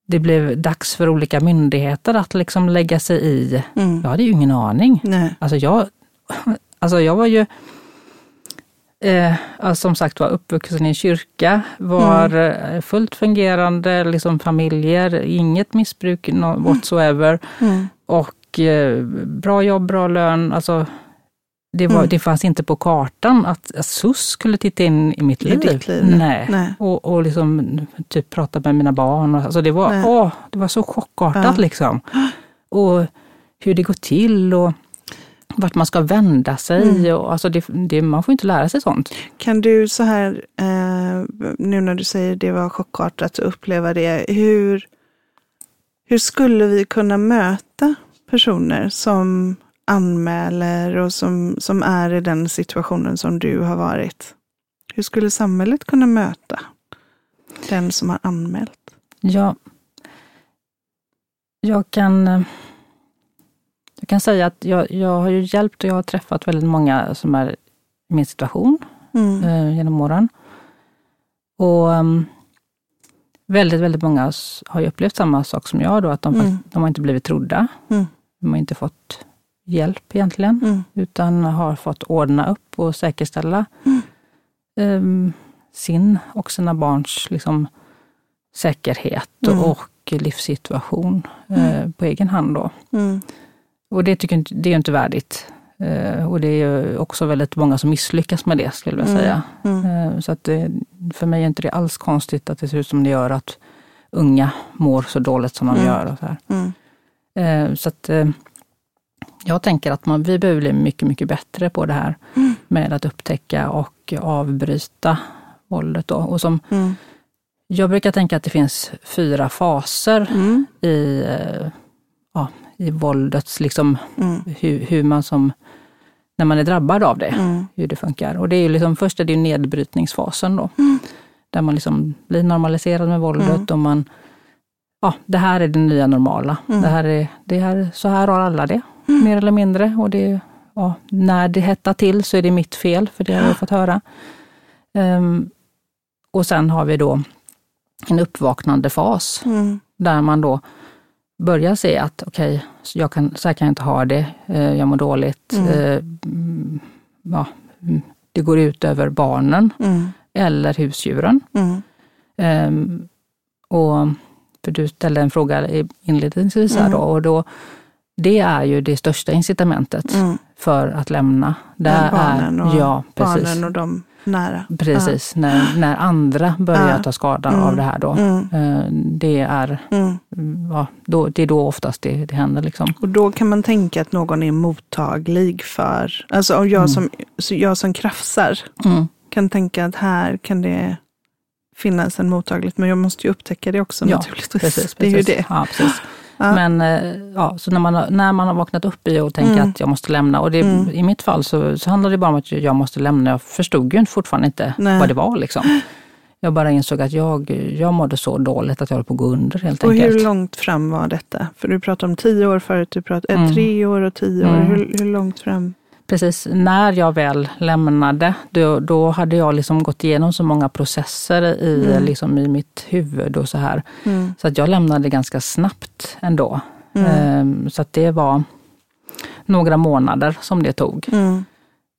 det blev dags för olika myndigheter att liksom lägga sig i. Mm. Jag hade ju ingen aning. Nej. Alltså jag, alltså jag var ju, eh, som sagt var uppvuxen i en kyrka, var eh, fullt fungerande liksom familjer, inget missbruk no, whatsoever. Mm. Och eh, bra jobb, bra lön. Alltså, det, var, Mm. det fanns inte på kartan att, att SUS skulle titta in i mitt I liv. liv? Nej. Nej. Och, och liksom typ prata med mina barn. Och, alltså det, var, Nej. åh, det var så chockartat Ja. liksom. Och hur det går till och vart man ska vända sig. Mm. Och, alltså det, det, man får inte lära sig sånt. Kan du så här, eh, nu när du säger det var chockartat att uppleva det, hur, hur skulle vi kunna möta personer som anmäler och som, som är i den situationen som du har varit? Hur skulle samhället kunna möta den som har anmält? Ja, jag kan, eh, jag kan säga att jag, jag har ju hjälpt och jag har träffat väldigt många som är i min situation Mm. eh, genom åren. Och um, väldigt, väldigt många har ju upplevt samma sak som jag då, att de, Mm. de har inte blivit trodda. Mm. De har inte fått hjälp egentligen, Mm. utan har fått ordna upp och säkerställa Mm. em, sin och sina barns liksom, säkerhet Mm. och livssituation eh, på egen hand. Då. Mm. Och det tycker jag inte, det är inte värdigt. Eh, och det är ju också väldigt många som misslyckas med det, skulle jag vilja säga. Mm. Eh, Så att det, för mig är inte det alls konstigt att det ser ut som det gör, att unga mår så dåligt som de Mm. gör. Och så här. Mm. Eh, Så att eh, jag tänker att man, vi behöver bli mycket, mycket bättre på det här Mm. med att upptäcka och avbryta våldet. Då. Och som, Mm. jag brukar tänka att det finns fyra faser Mm. i, eh, ja, i våldets, liksom, Mm. hur, hur man som, när man är drabbad av det, Mm. hur det funkar. Och det är ju liksom, först är det ju nedbrytningsfasen då, Mm. där man liksom blir normaliserad med våldet Mm. och man, ja, det här är det nya normala. Mm. Det här är, det här, så här har alla det, Mm. mer eller mindre. Och det, ja, när det hettar till så är det mitt fel, för det har jag fått höra. Ehm, och sen har vi då en uppvaknande fas, där man då börjar se att okej, så jag kan, så här kan jag inte ha det, eh, jag mår dåligt. Mm. Eh, mm, ja, mm, det går ut över barnen Mm. eller husdjuren. Mm. Ehm, och, för du ställde en fråga inledningsvis här Mm. då, och då, det är ju det största incitamentet för att lämna. Det Ja, barnen och- ja, precis. Barnen och de nära. Precis, när, när andra börjar Ja. ta skada Mm. av det här då. Mm. Eh, Det är, Mm. ja, då, det är då oftast det, det händer. Liksom. Och då kan man tänka att någon är mottaglig för, alltså om jag, Mm. som, jag som krafsar Mm. kan tänka att här kan det finnas en mottaglighet, men jag måste ju upptäcka det också Ja, naturligtvis. Precis, Det är ju precis. det. Ja, precis. Ja. Men eh, ja, så när man, har- när man har vaknat upp i och tänker Mm. att jag måste lämna, och det, Mm. i mitt fall så, så handlar det bara om att jag måste lämna. Jag förstod ju fortfarande inte Nej. vad det var. Liksom. Jag bara insåg att jag, jag mådde så dåligt att jag höll på att gå under helt Och enkelt. hur långt fram var detta? För du pratade om tio år förut, du pratade eh, Mm. tre år och tio år. Mm. Hur, hur långt fram? Precis, när jag väl lämnade, då, då hade jag liksom gått igenom så många processer i, Mm. liksom i mitt huvud och så här. Mm. Så att jag lämnade ganska snabbt ändå. Mm. Ehm, Så att det var några månader som det tog. Mm.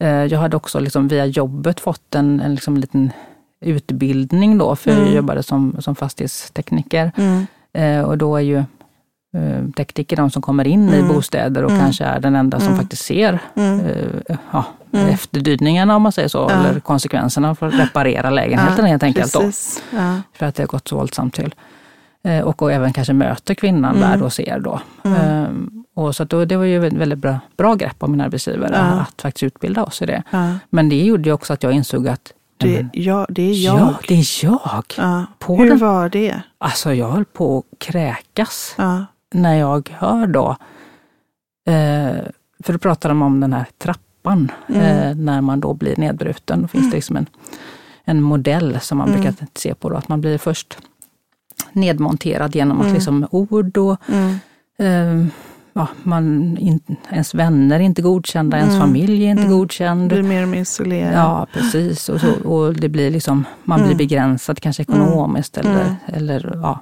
Eh, Jag hade också liksom via jobbet fått en, en liksom liten utbildning då, för Mm. jag jobbade som, som fastighetstekniker. Mm. Eh, Och då är ju eh, tekniker de som kommer in i Mm. bostäder och Mm. kanske är den enda som Mm. faktiskt ser Mm. eh, ja, Mm. efterdyningarna om man säger så, Ja. eller konsekvenserna för att reparera lägenheten helt enkelt. Då. Ja. för att det har gått så våldsamt till. Eh, Och, och även kanske möter kvinnan Mm. där och ser då. Ehm, Och så då, det var ju ett väldigt bra, bra grepp av min arbetsgivare Ja. att faktiskt utbilda oss i det. Ja. Men det gjorde ju också att jag insåg att Det, ja, det är jag. ja, det är jag. Ja. På Hur den- var det? Alltså jag höll på att kräkas Ja. När jag hör då, eh, för då pratar de om den här trappan, Mm. eh, när man då blir nedbruten. Då finns det liksom en, en modell som man Mm. brukar se på. Då, att man blir först nedmonterad genom att Mm. liksom ord och Mm. eh, ja, man, in, ens vänner är inte godkända, ens Mm. familj är inte Mm. godkänd. Blir mer och mer isolerad. Ja, precis. Och, så, och det blir liksom, man blir Mm. begränsad kanske ekonomiskt eller, Mm. eller ja.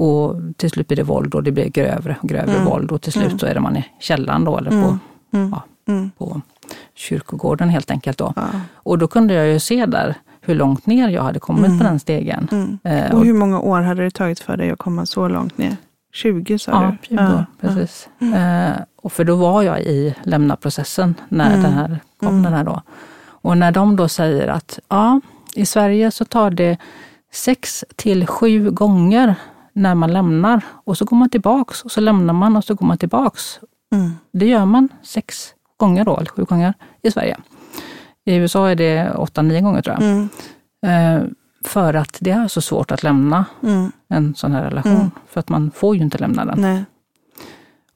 Och till slut blir det våld och det blir grövre och grövre Mm. våld och till slut Mm. så är det man i källaren då eller på, Mm. Mm. Ja. Mm. på kyrkogården helt enkelt. Då. Ja. Och då kunde jag ju se där hur långt ner jag hade kommit Mm. på den stegen. Eh, Och hur många år hade det tagit för dig att komma så långt ner? 20 sa Ja, du? 20 år, precis. Eh, och för då var jag i lämnaprocessen när den här kom. Den här då. Och när de då säger att ja, i Sverige så tar det sex till sju gånger när man lämnar och så går man tillbaks och så lämnar man och så går man tillbaks. Mm. Det gör man sex gånger då, eller sju gånger i Sverige. I USA är det åtta, nio gånger tror jag. Mm. Eh, för att det är så svårt att lämna Mm. en sån här relation. Mm. För att man får ju inte lämna den. Nej.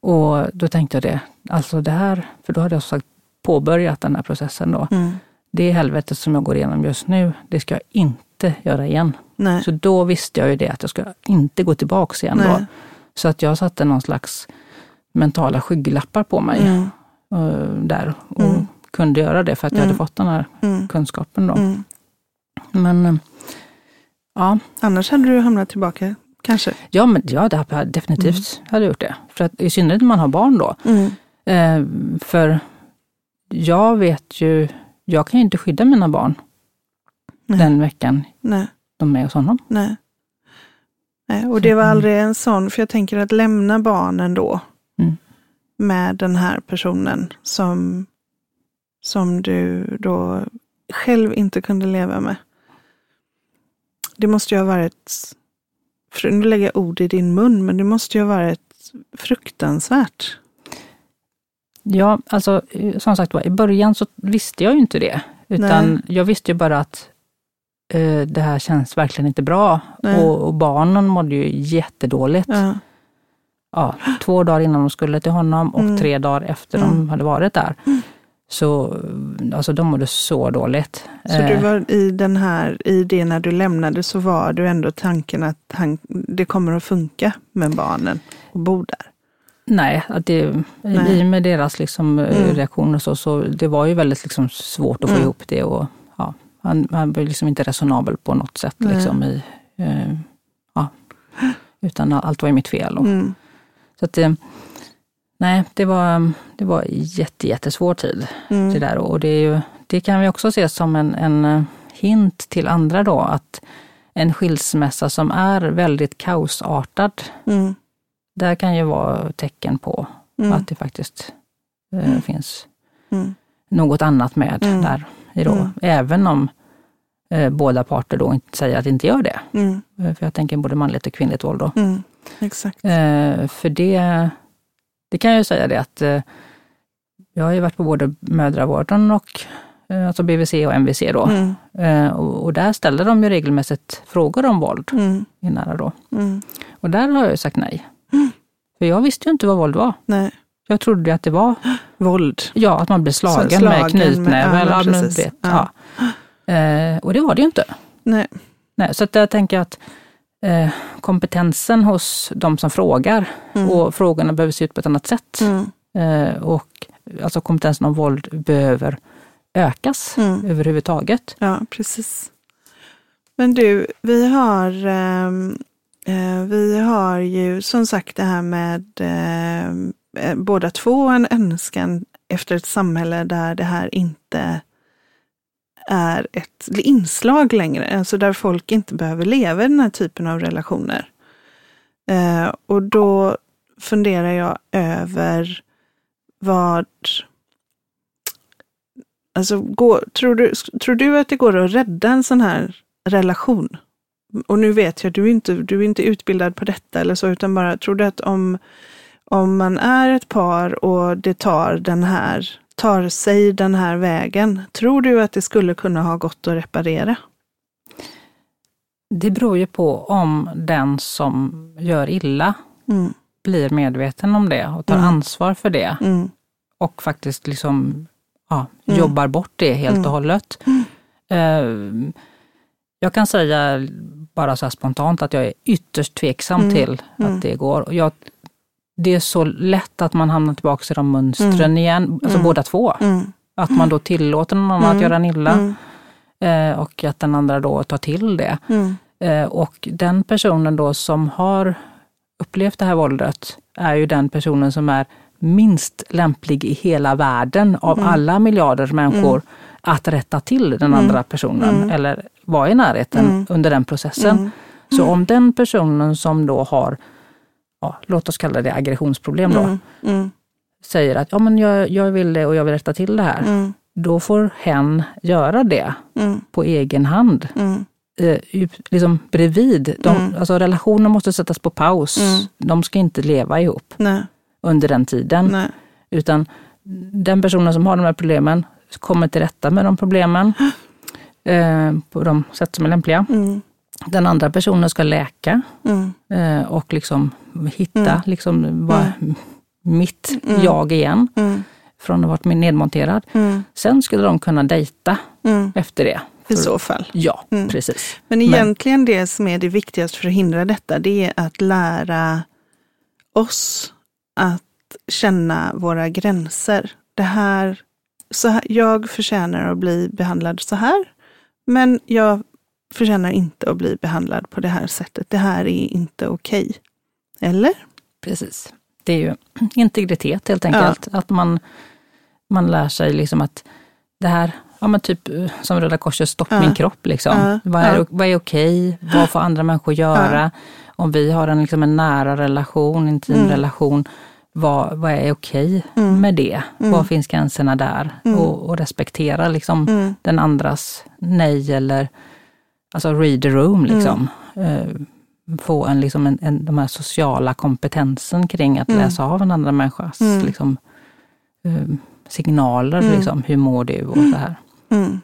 Och då tänkte jag det, alltså det här, för då hade jag sagt påbörjat den här processen då. Mm. Det helvetet som jag går igenom just nu, det ska jag inte göra igen. Nej. Så då visste jag ju det, att jag ska inte gå tillbaks igen då. Så att jag satte någon slags mentala skygglappar på mig Mm. eh, där och Mm. kunde göra det för att jag Mm. hade fått den här Mm. kunskapen då. Mm. Men eh, ja, Annars hade du hamnat tillbaka, kanske? ja, men, ja det hade definitivt hade gjort det. För att, I synnerhet när man har barn då. Mm. Eh, för jag vet ju, jag kan ju inte skydda mina barn Nej. den veckan Nej. De är hos honom. Nej. Nej. Och det var aldrig en sån, för jag tänker att lämna barnen då Mm. med den här personen som, som du då själv inte kunde leva med. Det måste ju ha varit, för nu lägger jag ord i din mun, men det måste ju ha varit fruktansvärt. Ja, alltså eh, som sagt var, i början så visste jag ju inte det. Utan Nej. jag visste ju bara att det här känns verkligen inte bra. Och, och barnen mådde ju jättedåligt. Ja. Ja, två dagar innan de skulle till honom och Mm. tre dagar efter Mm. de hade varit där. Så alltså, de mådde så dåligt. Så du Eh, var i den här, i det när du lämnade så var du ändå tanken att han, det kommer att funka med barnen och bo där. Nej, att det, Nej. i och med deras liksom, eh, Mm. reaktioner så, så det var ju väldigt liksom, svårt att få Mm. ihop det. Och, han, han var liksom inte resonabel på något sätt. Nej. Liksom, i, eh, ja, utan allt var ju mitt fel. Och, Mm. Så att, eh, nej, det var, det var jätte, jättesvår tid. Det Mm. där. Och det, är ju, det kan vi också se som en, en eh, hint till andra då, att en skilsmässa som är väldigt kaosartad, Mm. där kan ju vara tecken på Mm. att det faktiskt eh, finns Mm. något annat med Mm. där. I då. Mm. Även om eh, båda parter då inte säger att det inte gör det. Mm. Eh, För jag tänker både manligt och kvinnligt våld. Då. Mm. Exakt. Eh, för det, det kan jag ju säga det att eh, jag har ju varit på både mödravården och eh, alltså BVC och MVC då. Mm. Eh, och, och där ställer de ju regelmässigt frågor om våld Mm. i nära då. Mm. Och där har jag ju sagt nej. Mm. För jag visste ju inte vad våld var. Nej. Jag trodde att det var Våld. Ja, att man blir slagen, slagen med knytnäve. ja, men vet, Ja. ja. Eh, och det var det ju inte. Nej. Nej, så att jag tänker att eh, kompetensen hos de som frågar Mm. och frågorna behöver se ut på ett annat sätt. Mm. Eh, och alltså kompetensen om våld behöver ökas Mm. överhuvudtaget. Ja, precis. Men du, vi har, ehm, eh, vi har ju som sagt det här med ehm, eh, Eh, båda två en önskan efter ett samhälle där det här inte är ett inslag längre, alltså där folk inte behöver leva i den här typen av relationer. Eh, och då funderar jag över vad Alltså, går, tror, du, tror du att det går att rädda en sån här relation? Och nu vet jag, du är inte, du är inte utbildad på detta eller så, utan bara, tror du att om, om man är ett par och det tar den här, tar sig den här vägen, tror du att det skulle kunna ha gått att reparera? Det beror ju på om den som gör illa Mm, blir medveten om det och tar Mm. ansvar för det mm, och faktiskt liksom, ja, Mm. jobbar bort det helt Mm. och hållet. Eh, Jag kan säga bara så spontant att jag är ytterst tveksam till att det går. Jag, det är så lätt att man hamnar tillbaka i de mönstren igen, alltså båda två. Mm. Att man då tillåter någon annan att göra en illa Mm. eh, och att den andra då tar till det. Mm. Eh, och den personen då som har upplevt det här våldet är ju den personen som är minst lämplig i hela världen av alla miljarder människor att rätta till den andra personen eller vara i närheten under den processen. Så om den personen som då har, ja, låt oss kalla det aggressionsproblem då, Mm. säger att ja, men jag, jag vill det och jag vill rätta till det här. Mm. Då får hen göra det Mm. på egen hand. Mm. Eh, liksom bredvid. De, alltså relationen måste sättas på paus. Mm. De ska inte leva ihop Nej. under den tiden. Nej. Utan den personen som har de här problemen kommer till rätta med de problemen eh, på de sätt som är lämpliga. Mm. Den andra personen ska läka Mm. eh, och liksom hitta liksom, vad, mitt jag igen Mm. från att ha varit nedmonterad. Mm. Sen skulle de kunna dejta Mm. efter det. I så fall. Ja, precis. Men egentligen det som är det viktigaste för att hindra detta, det är att lära oss att känna våra gränser. Det här, så här, jag förtjänar att bli behandlad så här, men jag förtjänar inte att bli behandlad på det här sättet. Det här är inte okej. Eller? Precis. Det är ju integritet helt enkelt. Att man, man lär sig liksom att det här, ja men typ eh, som Röda Korset, stopp Ja. min kropp. Liksom. Ja. Vad, är, Ja. vad är okej? Vad får andra människor göra? Om vi har en, liksom en nära relation, intim Mm. relation, vad, vad är okej med det? Var finns gränserna där? Mm. Och, och respektera liksom den andras nej eller alltså read the room. Liksom. Eh, få en, liksom en, en, de här sociala kompetensen kring att läsa av en andra människas liksom, eh, signaler. Liksom, hur mår du och så här. Mm.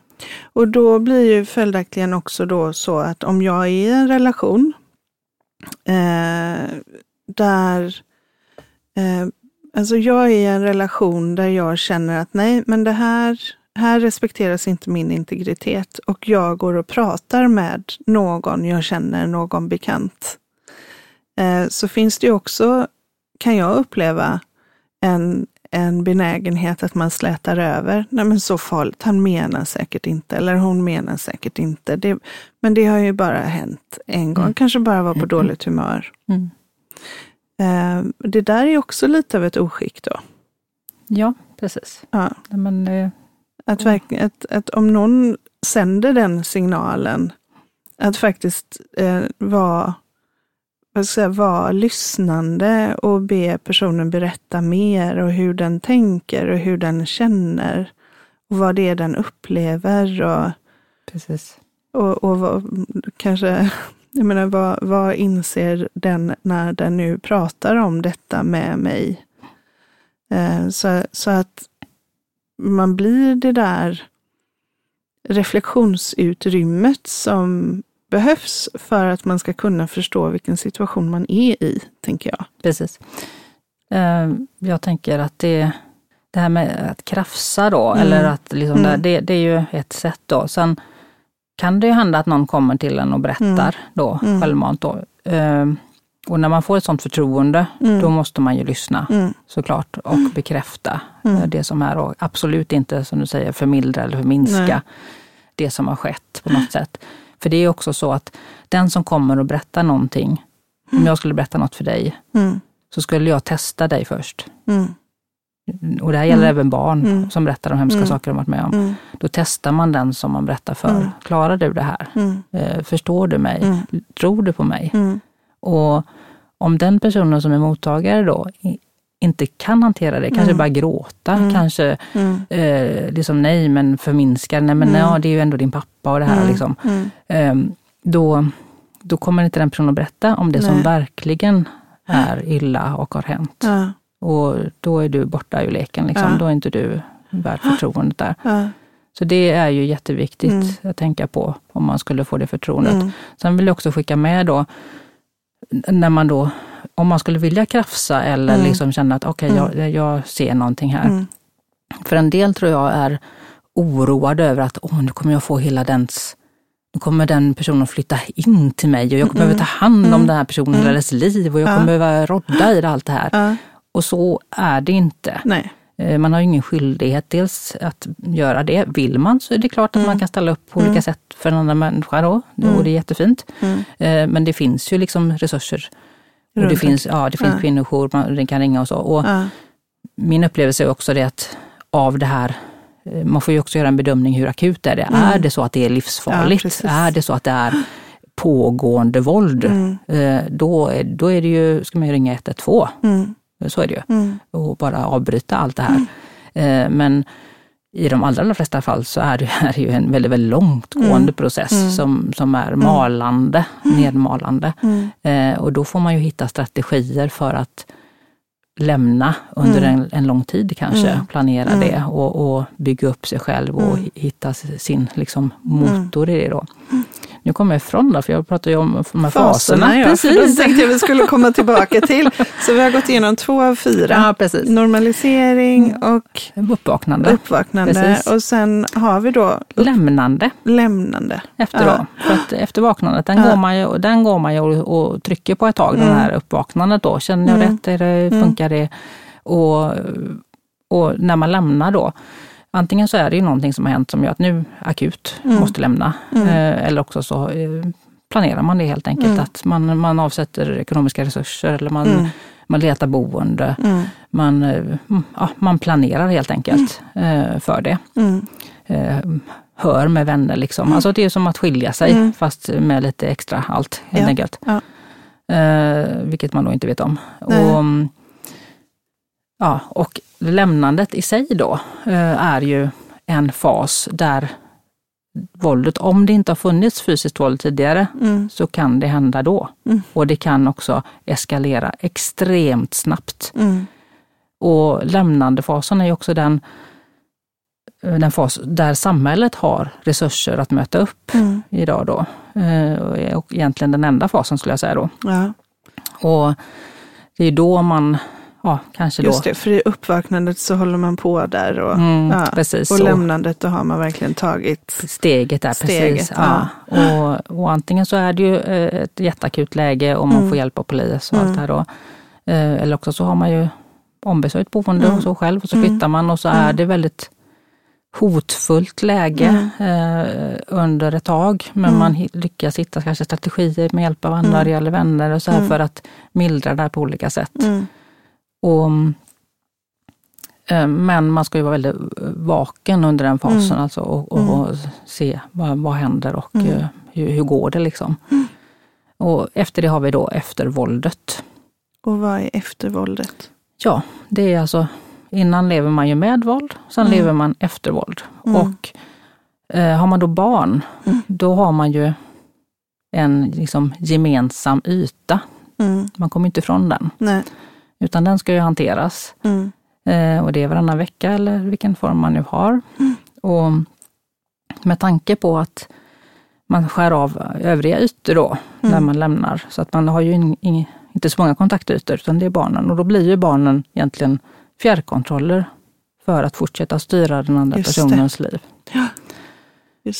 Och då blir ju följaktligen också då så att om jag är i en relation eh, där, eh, alltså jag är i en relation där jag känner att nej, men det här, här respekteras inte min integritet och jag går och pratar med någon jag känner, någon bekant. Eh, så finns det ju också, kan jag uppleva, en, en benägenhet att man slätar över. Nej men så farligt, han menar säkert inte, eller hon menar säkert inte. Det, men det har ju bara hänt en gång, kanske bara var på dåligt humör. Mm. Eh, det där är också lite av ett oskick då. Ja, precis. Ja, Men, eh, att, verkligen, att, att om någon sänder den signalen, att faktiskt eh, vara vad ska jag säga, vara lyssnande och be personen berätta mer och hur den tänker och hur den känner och vad det är den upplever och, precis. och, och vad, kanske, jag menar vad, vad inser den när den nu pratar om detta med mig? Eh, så, så att man blir det där reflektionsutrymmet som behövs för att man ska kunna förstå vilken situation man är i, tänker jag. Precis. Eh, Jag tänker att det, det här med att krafsa då, Mm. eller att liksom det, det, det är ju ett sätt då. Sen kan det ju hända att någon kommer till en och berättar Mm. då, självmant då. Och när man får ett sånt förtroende, Mm. då måste man ju lyssna Mm. såklart och bekräfta Mm. eh, det som är och absolut inte, som du säger, förmildra eller förminska Nej. det som har skett på något sätt. För det är också så att den som kommer och berättar någonting, om jag skulle berätta något för dig, Mm. så skulle jag testa dig först. Mm. Och det här gäller även barn Mm. som berättar om hemska Mm. saker de varit med om. Mm. Då testar man den som man berättar för. Mm. Klarar du det här? Mm. Eh, Förstår du mig? Mm. Tror du på mig? Och om den personen som är mottagare då inte kan hantera det, kanske Mm. bara gråta, Mm. kanske Mm. eh, liksom nej men förminskar, nej men Mm. ja, det är ju ändå din pappa och det här. Mm. Liksom. Eh, då, då kommer inte den personen att berätta om det som Nej. verkligen är illa och har hänt. Ja. Och då är du borta ur leken, liksom. Ja. då är inte du värd förtroendet där. Ja. Så det är ju jätteviktigt Mm. att tänka på om man skulle få det förtroendet. Mm. Sen vill jag också skicka med då, när man då, om man skulle vilja krafsa eller Mm. liksom känna att okej, Mm. jag, jag ser någonting här. Mm. För en del tror jag är oroade över att åh, nu kommer jag få hela dens nu kommer den personen flytta in till mig och jag kommer mm. behöva ta hand om mm. den här personen mm. dess liv och jag kommer behöva rodda i allt det här. Och så är det inte. Nej. Eh, man har ju ingen skyldighet dels att göra det. Vill man så är det klart att mm. man kan ställa upp på mm. olika sätt för en annan människa då. Mm. Och det är jättefint. Mm. Eh, men det finns ju liksom resurser. Och det finns, ja, det finns ja. kvinnojour, man kan ringa och så. Och ja. Min upplevelse är också det att av det här eh, man får ju också göra en bedömning hur akut är det mm. Är det så att det är livsfarligt? Ja, är det så att det är pågående våld? Mm. Då, då är det ju, ska man ju ringa 112. Mm. Så är det ju. Mm. Och bara avbryta allt det här. Mm. Men i de allra flesta fall så är det här ju en väldigt, väldigt långtgående mm. process mm. Som, som är mm. malande, mm. nedmalande. Eh, och då får man ju hitta strategier för att lämna under en, en lång tid kanske, planera det och, och, bygga upp sig själv och hitta sin liksom, motor i det. Då. Nu kommer jag ifrån det, för jag pratar ju om de här faserna. faserna ja, precis. Tänkte jag vi skulle komma tillbaka till. Så vi har gått igenom två av fyra. Ja, precis. Normalisering mm. och uppvaknande. uppvaknande. Och sen har vi då lämnande. lämnande. Efter, ja. då. Efter vaknandet, den, ja. går man ju, den går man ju och, och trycker på ett tag, mm. den här uppvaknandet då. Känner jag mm. rätt? Är det, mm. funkar det? Och, och när man lämnar då, Antingen så är det ju någonting som har hänt som gör att nu akut mm. måste lämna. Mm. Eh, eller också så eh, planerar man det helt enkelt. Mm. Att man, man avsätter ekonomiska resurser eller man, mm. man letar boende. Mm. Man, eh, ja, man planerar helt enkelt mm. för det. Hör med vänner liksom. Alltså det är som att skilja sig fast med lite extra allt helt ja. enkelt. Ja. vilket man då inte vet om. Och, Ja, och lämnandet i sig då eh, är ju en fas där våldet, om det inte har funnits fysiskt våld tidigare, mm. så kan det hända då. Mm. Och det kan också eskalera extremt snabbt. Mm. Och lämnandefasen är också den, eh, den fas där samhället har resurser att möta upp mm. idag då. Eh, och egentligen den enda fasen skulle jag säga då. Ja. Och det är då man ja, kanske Just det, för i uppvaknandet så håller man på där och, mm, ja, precis, och lämnandet då har man verkligen tagit steget där. Steget, precis, ja. ja. Och, och, antingen så är det ju eh, ett jätteakut läge och man mm. får hjälp av polis och mm. allt det här då. Eh, eller också så har man ju ombesörjt boende mm. och så själv och så mm. flyttar man och så är mm. det väldigt hotfullt läge eh, under ett tag. Men man lyckas hitta kanske strategier med hjälp av anhöriga eller vänner och så här för att mildra det här på olika sätt. Och, eh, men man ska ju vara väldigt vaken under den fasen mm. alltså, och, och, mm. se vad, vad händer och mm. Eh, hur, hur, går det liksom. Mm. Och efter det har vi då eftervåldet. Och vad är eftervåldet? Ja, det är alltså, innan lever man ju med våld, sen mm. lever man efter våld. Mm. Och eh, har man då barn, då har man ju en liksom, gemensam yta. Man kommer inte ifrån den. Nej. Utan den ska ju hanteras. Mm. Eh, och det är varannan vecka eller vilken form man nu har. Mm. Och med tanke på att man skär av övriga ytor då, mm. när man lämnar. Så att man har ju in, in, inte så många kontaktytor, utan det är barnen. Och då blir ju barnen egentligen fjärrkontroller för att fortsätta styra den andra Just personens det. liv. Ja.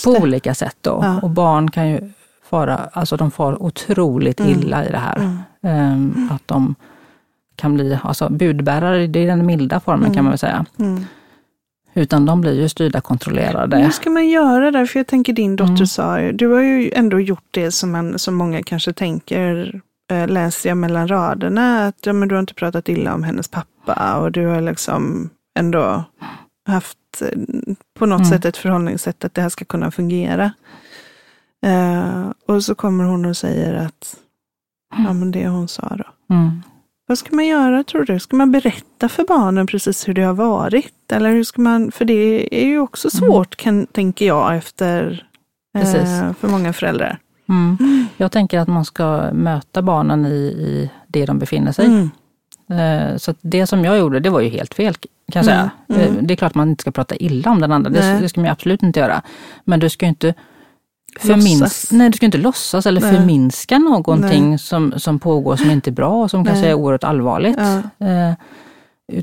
på det. olika sätt då. Ja. Och barn kan ju fara, alltså de far otroligt mm. illa i det här. Um, att de kan bli alltså budbärare, det är den milda formen mm. kan man väl säga. Mm. Utan de blir ju styrda, kontrollerade. Hur ska man göra där? För jag tänker din dotter mm. sa du har ju ändå gjort det som, man, som många kanske tänker, äh, läser jag mellan raderna, att ja, men du har inte pratat illa om hennes pappa och du har liksom ändå haft eh, på något mm. sätt ett förhållningssätt att det här ska kunna fungera. Uh, och så kommer hon och säger att ja, men det hon sa då. Mm. Vad ska man göra tror du? Ska man berätta för barnen precis hur det har varit? Eller hur ska man, för det är ju också mm. svårt, kan, tänker jag, efter eh, för många föräldrar. Mm. Jag tänker att man ska möta barnen i, i det de befinner sig. Mm. Eh, så det som jag gjorde, det var ju helt fel kan jag säga. Mm. Mm. Eh, det är klart man inte ska prata illa om den andra, det, det, ska man absolut inte göra. Men du ska inte Förmins nej, du ska inte låtsas eller nej. förminska någonting som, som pågår som inte är bra och som nej. kanske är oerhört allvarligt. Ja. Eh,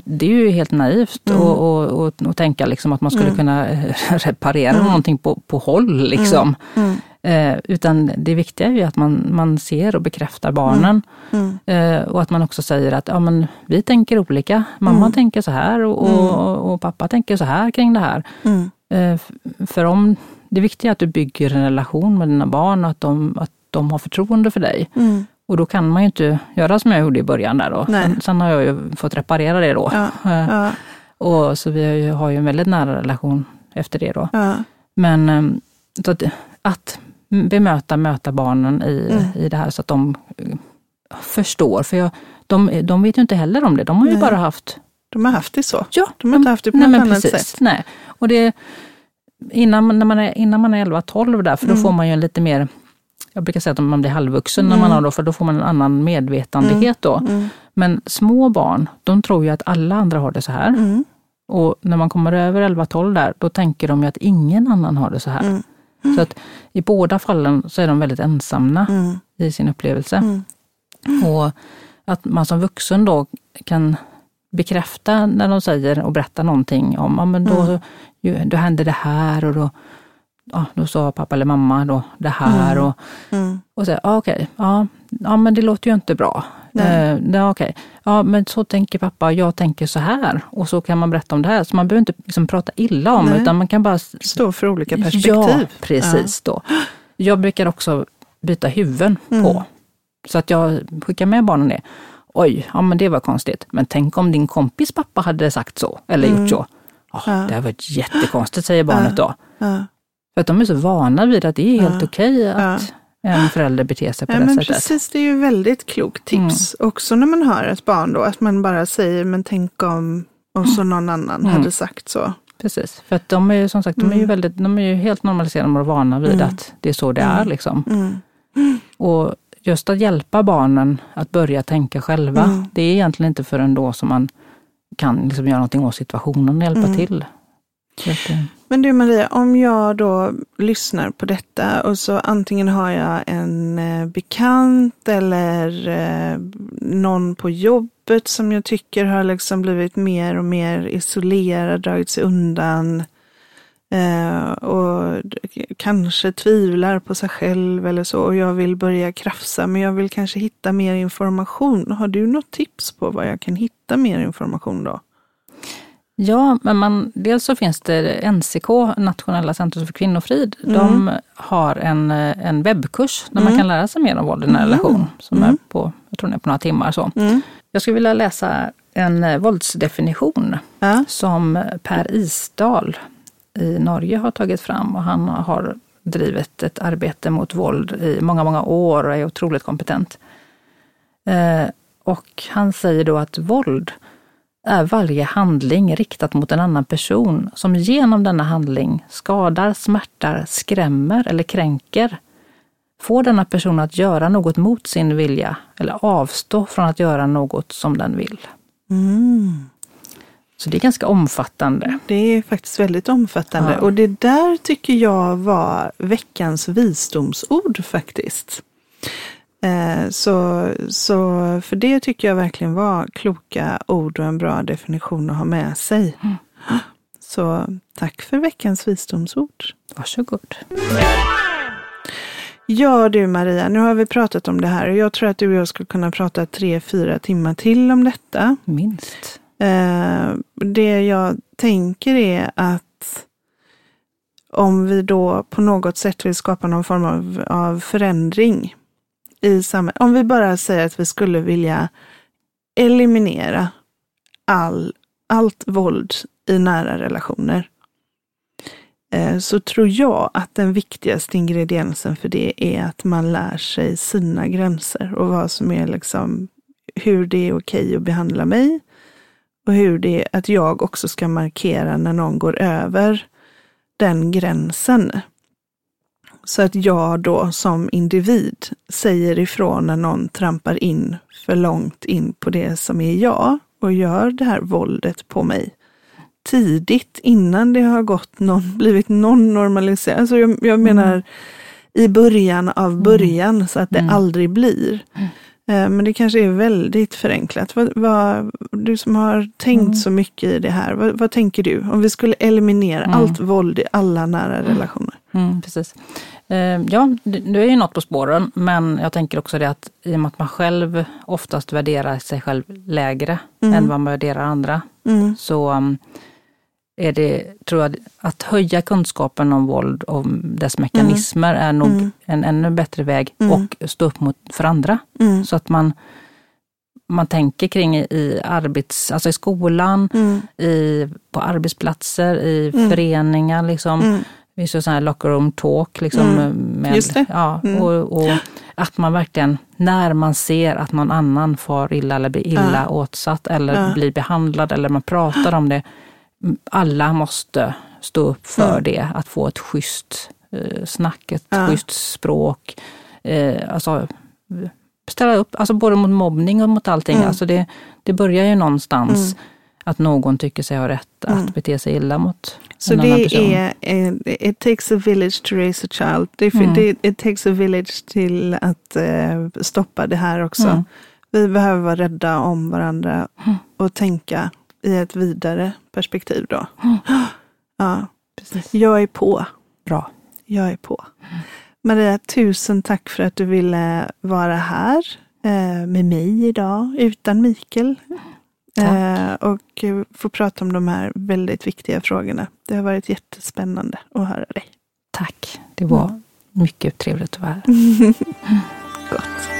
det är ju helt naivt mm. och, och, och, och, tänka liksom att man skulle mm. kunna reparera mm. någonting på, på håll. Liksom. Mm. Eh, utan det viktiga är ju att man, man ser och bekräftar barnen. Mm. Eh, och att man också säger att ja, men, vi tänker olika. Mamma Mm. tänker så här och, och, pappa tänker så här kring det här. Mm. Eh, för om, det viktiga är att du bygger en relation med dina barn och att de, att de har förtroende för dig. Mm. Och då kan man ju inte göra som jag gjorde i början där då. Sen, sen har jag ju fått reparera det då. Ja, Eh, ja, Och så vi har ju, har ju en väldigt nära relation efter det då. ja. Men eh, att, att bemöta, möta barnen i, Mm. i det här så att de eh, förstår. För jag, de, de vet ju inte heller om det. De har ju Nej. bara haft De har haft det så. Ja, De har inte haft det på nej, något annat precis, sätt. Nej. Och det, innan, man- när man är, innan man är 11-12 där, för då Mm. får man ju en lite mer, jag brukar säga att man blir halvvuxen när Mm. man har då, för då får man en annan medvetandehet då. Mm. Men små barn, de tror ju att alla andra har det så här. Mm. Och när man kommer över 11-12 där, då tänker de ju att ingen annan har det så här. Mm. Så att i båda fallen så är de väldigt ensamma Mm. i sin upplevelse. Mm. Och att man som vuxen då kan bekräfta när de säger och berättar någonting om, ja men då, Mm. ju, då hände det här och då, ja, då sa pappa eller mamma då det här Mm. och, Mm. och säga, ja okej, ja, ja men det låter ju inte bra. Nej. Eh, ja, okej. ja men så tänker pappa, jag tänker så här. Och så kan man berätta om det här. Så man behöver inte liksom prata illa om Nej. utan man kan bara Stå för olika perspektiv. Ja, precis. Då. Jag brukar också byta huvuden Mm. på. Så att jag skickar med barnen det. Oj, ja men det var konstigt. Men tänk om din kompis pappa hade sagt så, eller Mm. gjort så. Ja, Ja. Det har varit jättekonstigt, säger barnet då. Ja. För att de är så vana vid att det är helt Ja. okej att en förälder beter sig på Ja, det men sättet. precis, det är ju väldigt klokt tips. Också när man har ett barn då, att man bara säger, men tänk om, om så någon annan Mm. hade sagt så. Precis, för att de är ju som sagt de är ju Mm. väldigt, de är ju helt normaliserade och vana vid Mm. att det är så det Mm. är. Liksom. Mm. Och just att hjälpa barnen att börja tänka själva, Mm. det är egentligen inte förrän då som man kan liksom göra någonting åt situationen och hjälpa Mm. till. Men du Maria, om jag då lyssnar på detta och så antingen har jag en eh, bekant eller eh, någon på jobbet som jag tycker har liksom blivit mer och mer isolerad, dragit sig undan eh, och kanske tvivlar på sig själv eller så och jag vill börja krafsa men jag vill kanske hitta mer information. Har du något tips på var jag kan hitta mer information då? Ja, men man, dels så finns det NCK, Nationella centrum för kvinnofrid. Mm. De har en, eh, en webbkurs där Mm. man kan lära sig mer om våld i nära Mm. relation. Som Mm. är på, jag tror den är på några timmar. Så. Mm. Jag skulle vilja läsa en eh, våldsdefinition Ja. som Per Isdal i Norge har tagit fram och han har drivit ett arbete mot våld i många, många år och är otroligt kompetent. Eh, och han säger då att våld är varje handling riktat mot en annan person som genom denna handling skadar, smärtar, skrämmer eller kränker. Får denna person att göra något mot sin vilja eller avstå från att göra något som den vill. Mm. Så det är ganska omfattande. Det är faktiskt väldigt omfattande. Ja. Och det där tycker jag var veckans visdomsord faktiskt. Eh, så, så för det tycker jag verkligen var kloka ord och en bra definition att ha med sig. Mm. Så tack för veckans visdomsord. Varsågod. Ja du Maria, nu har vi pratat om det här och jag tror att du och jag skulle kunna prata tre, fyra timmar till om detta. Minst. Eh, det jag tänker är att om vi då på något sätt vill skapa någon form av, av förändring i samhället. Om vi bara säger att vi skulle vilja eliminera all, allt våld i nära relationer. Eh, så tror jag att den viktigaste ingrediensen för det är att man lär sig sina gränser och vad som är liksom hur det är okej att behandla mig och hur det är att jag också ska markera när någon går över den gränsen. Så att jag då som individ säger ifrån när någon trampar in för långt in på det som är jag och gör det här våldet på mig tidigt innan det har gått någon, blivit någon normalisering. Alltså jag, jag menar i början av början så att det Mm. aldrig blir. Eh, Men det kanske är väldigt förenklat. Vad, vad, du som har tänkt Mm. så mycket i det här, vad, vad tänker du? Om vi skulle eliminera Mm. allt våld i alla nära relationer. Mm, precis. Eh, ja, du är ju något på spåren, men jag tänker också det att i och med att man själv oftast värderar sig själv lägre mm. än vad man värderar andra, mm. så är det, tror jag, att höja kunskapen om våld och dess mekanismer mm. är nog mm. en ännu bättre väg mm. och stå upp mot för andra. Mm. Så att man, man tänker kring i, arbets, alltså i skolan, mm. i, på arbetsplatser, i mm. föreningar. Liksom. Mm. Det finns ju sån här locker room talk. Liksom, med. Ja, och, och, att man verkligen, när man ser att någon annan far illa eller blir illa ja. åtsatt eller ja. blir behandlad eller man pratar om det, alla måste stå upp för mm. det, att få ett schysst eh, snack, ett ja. schysst språk. Eh, alltså, ställa upp, alltså både mot mobbning och mot allting. Mm. Alltså det, det börjar ju någonstans mm. att någon tycker sig ha rätt att mm. bete sig illa mot Så en annan person. är, it takes a village to raise a child. Det, mm. det, it takes a village till att uh, stoppa det här också. Mm. Vi behöver vara rädda om varandra mm. och tänka i ett vidare perspektiv då. Mm. Ja, Precis. Jag är på. Bra. Jag är på. Mm. Maria, tusen tack för att du ville vara här eh, med mig idag, utan Mikael. Eh, och få prata om de här väldigt viktiga frågorna. Det har varit jättespännande att höra dig. Tack. Det var mm. mycket trevligt att vara här.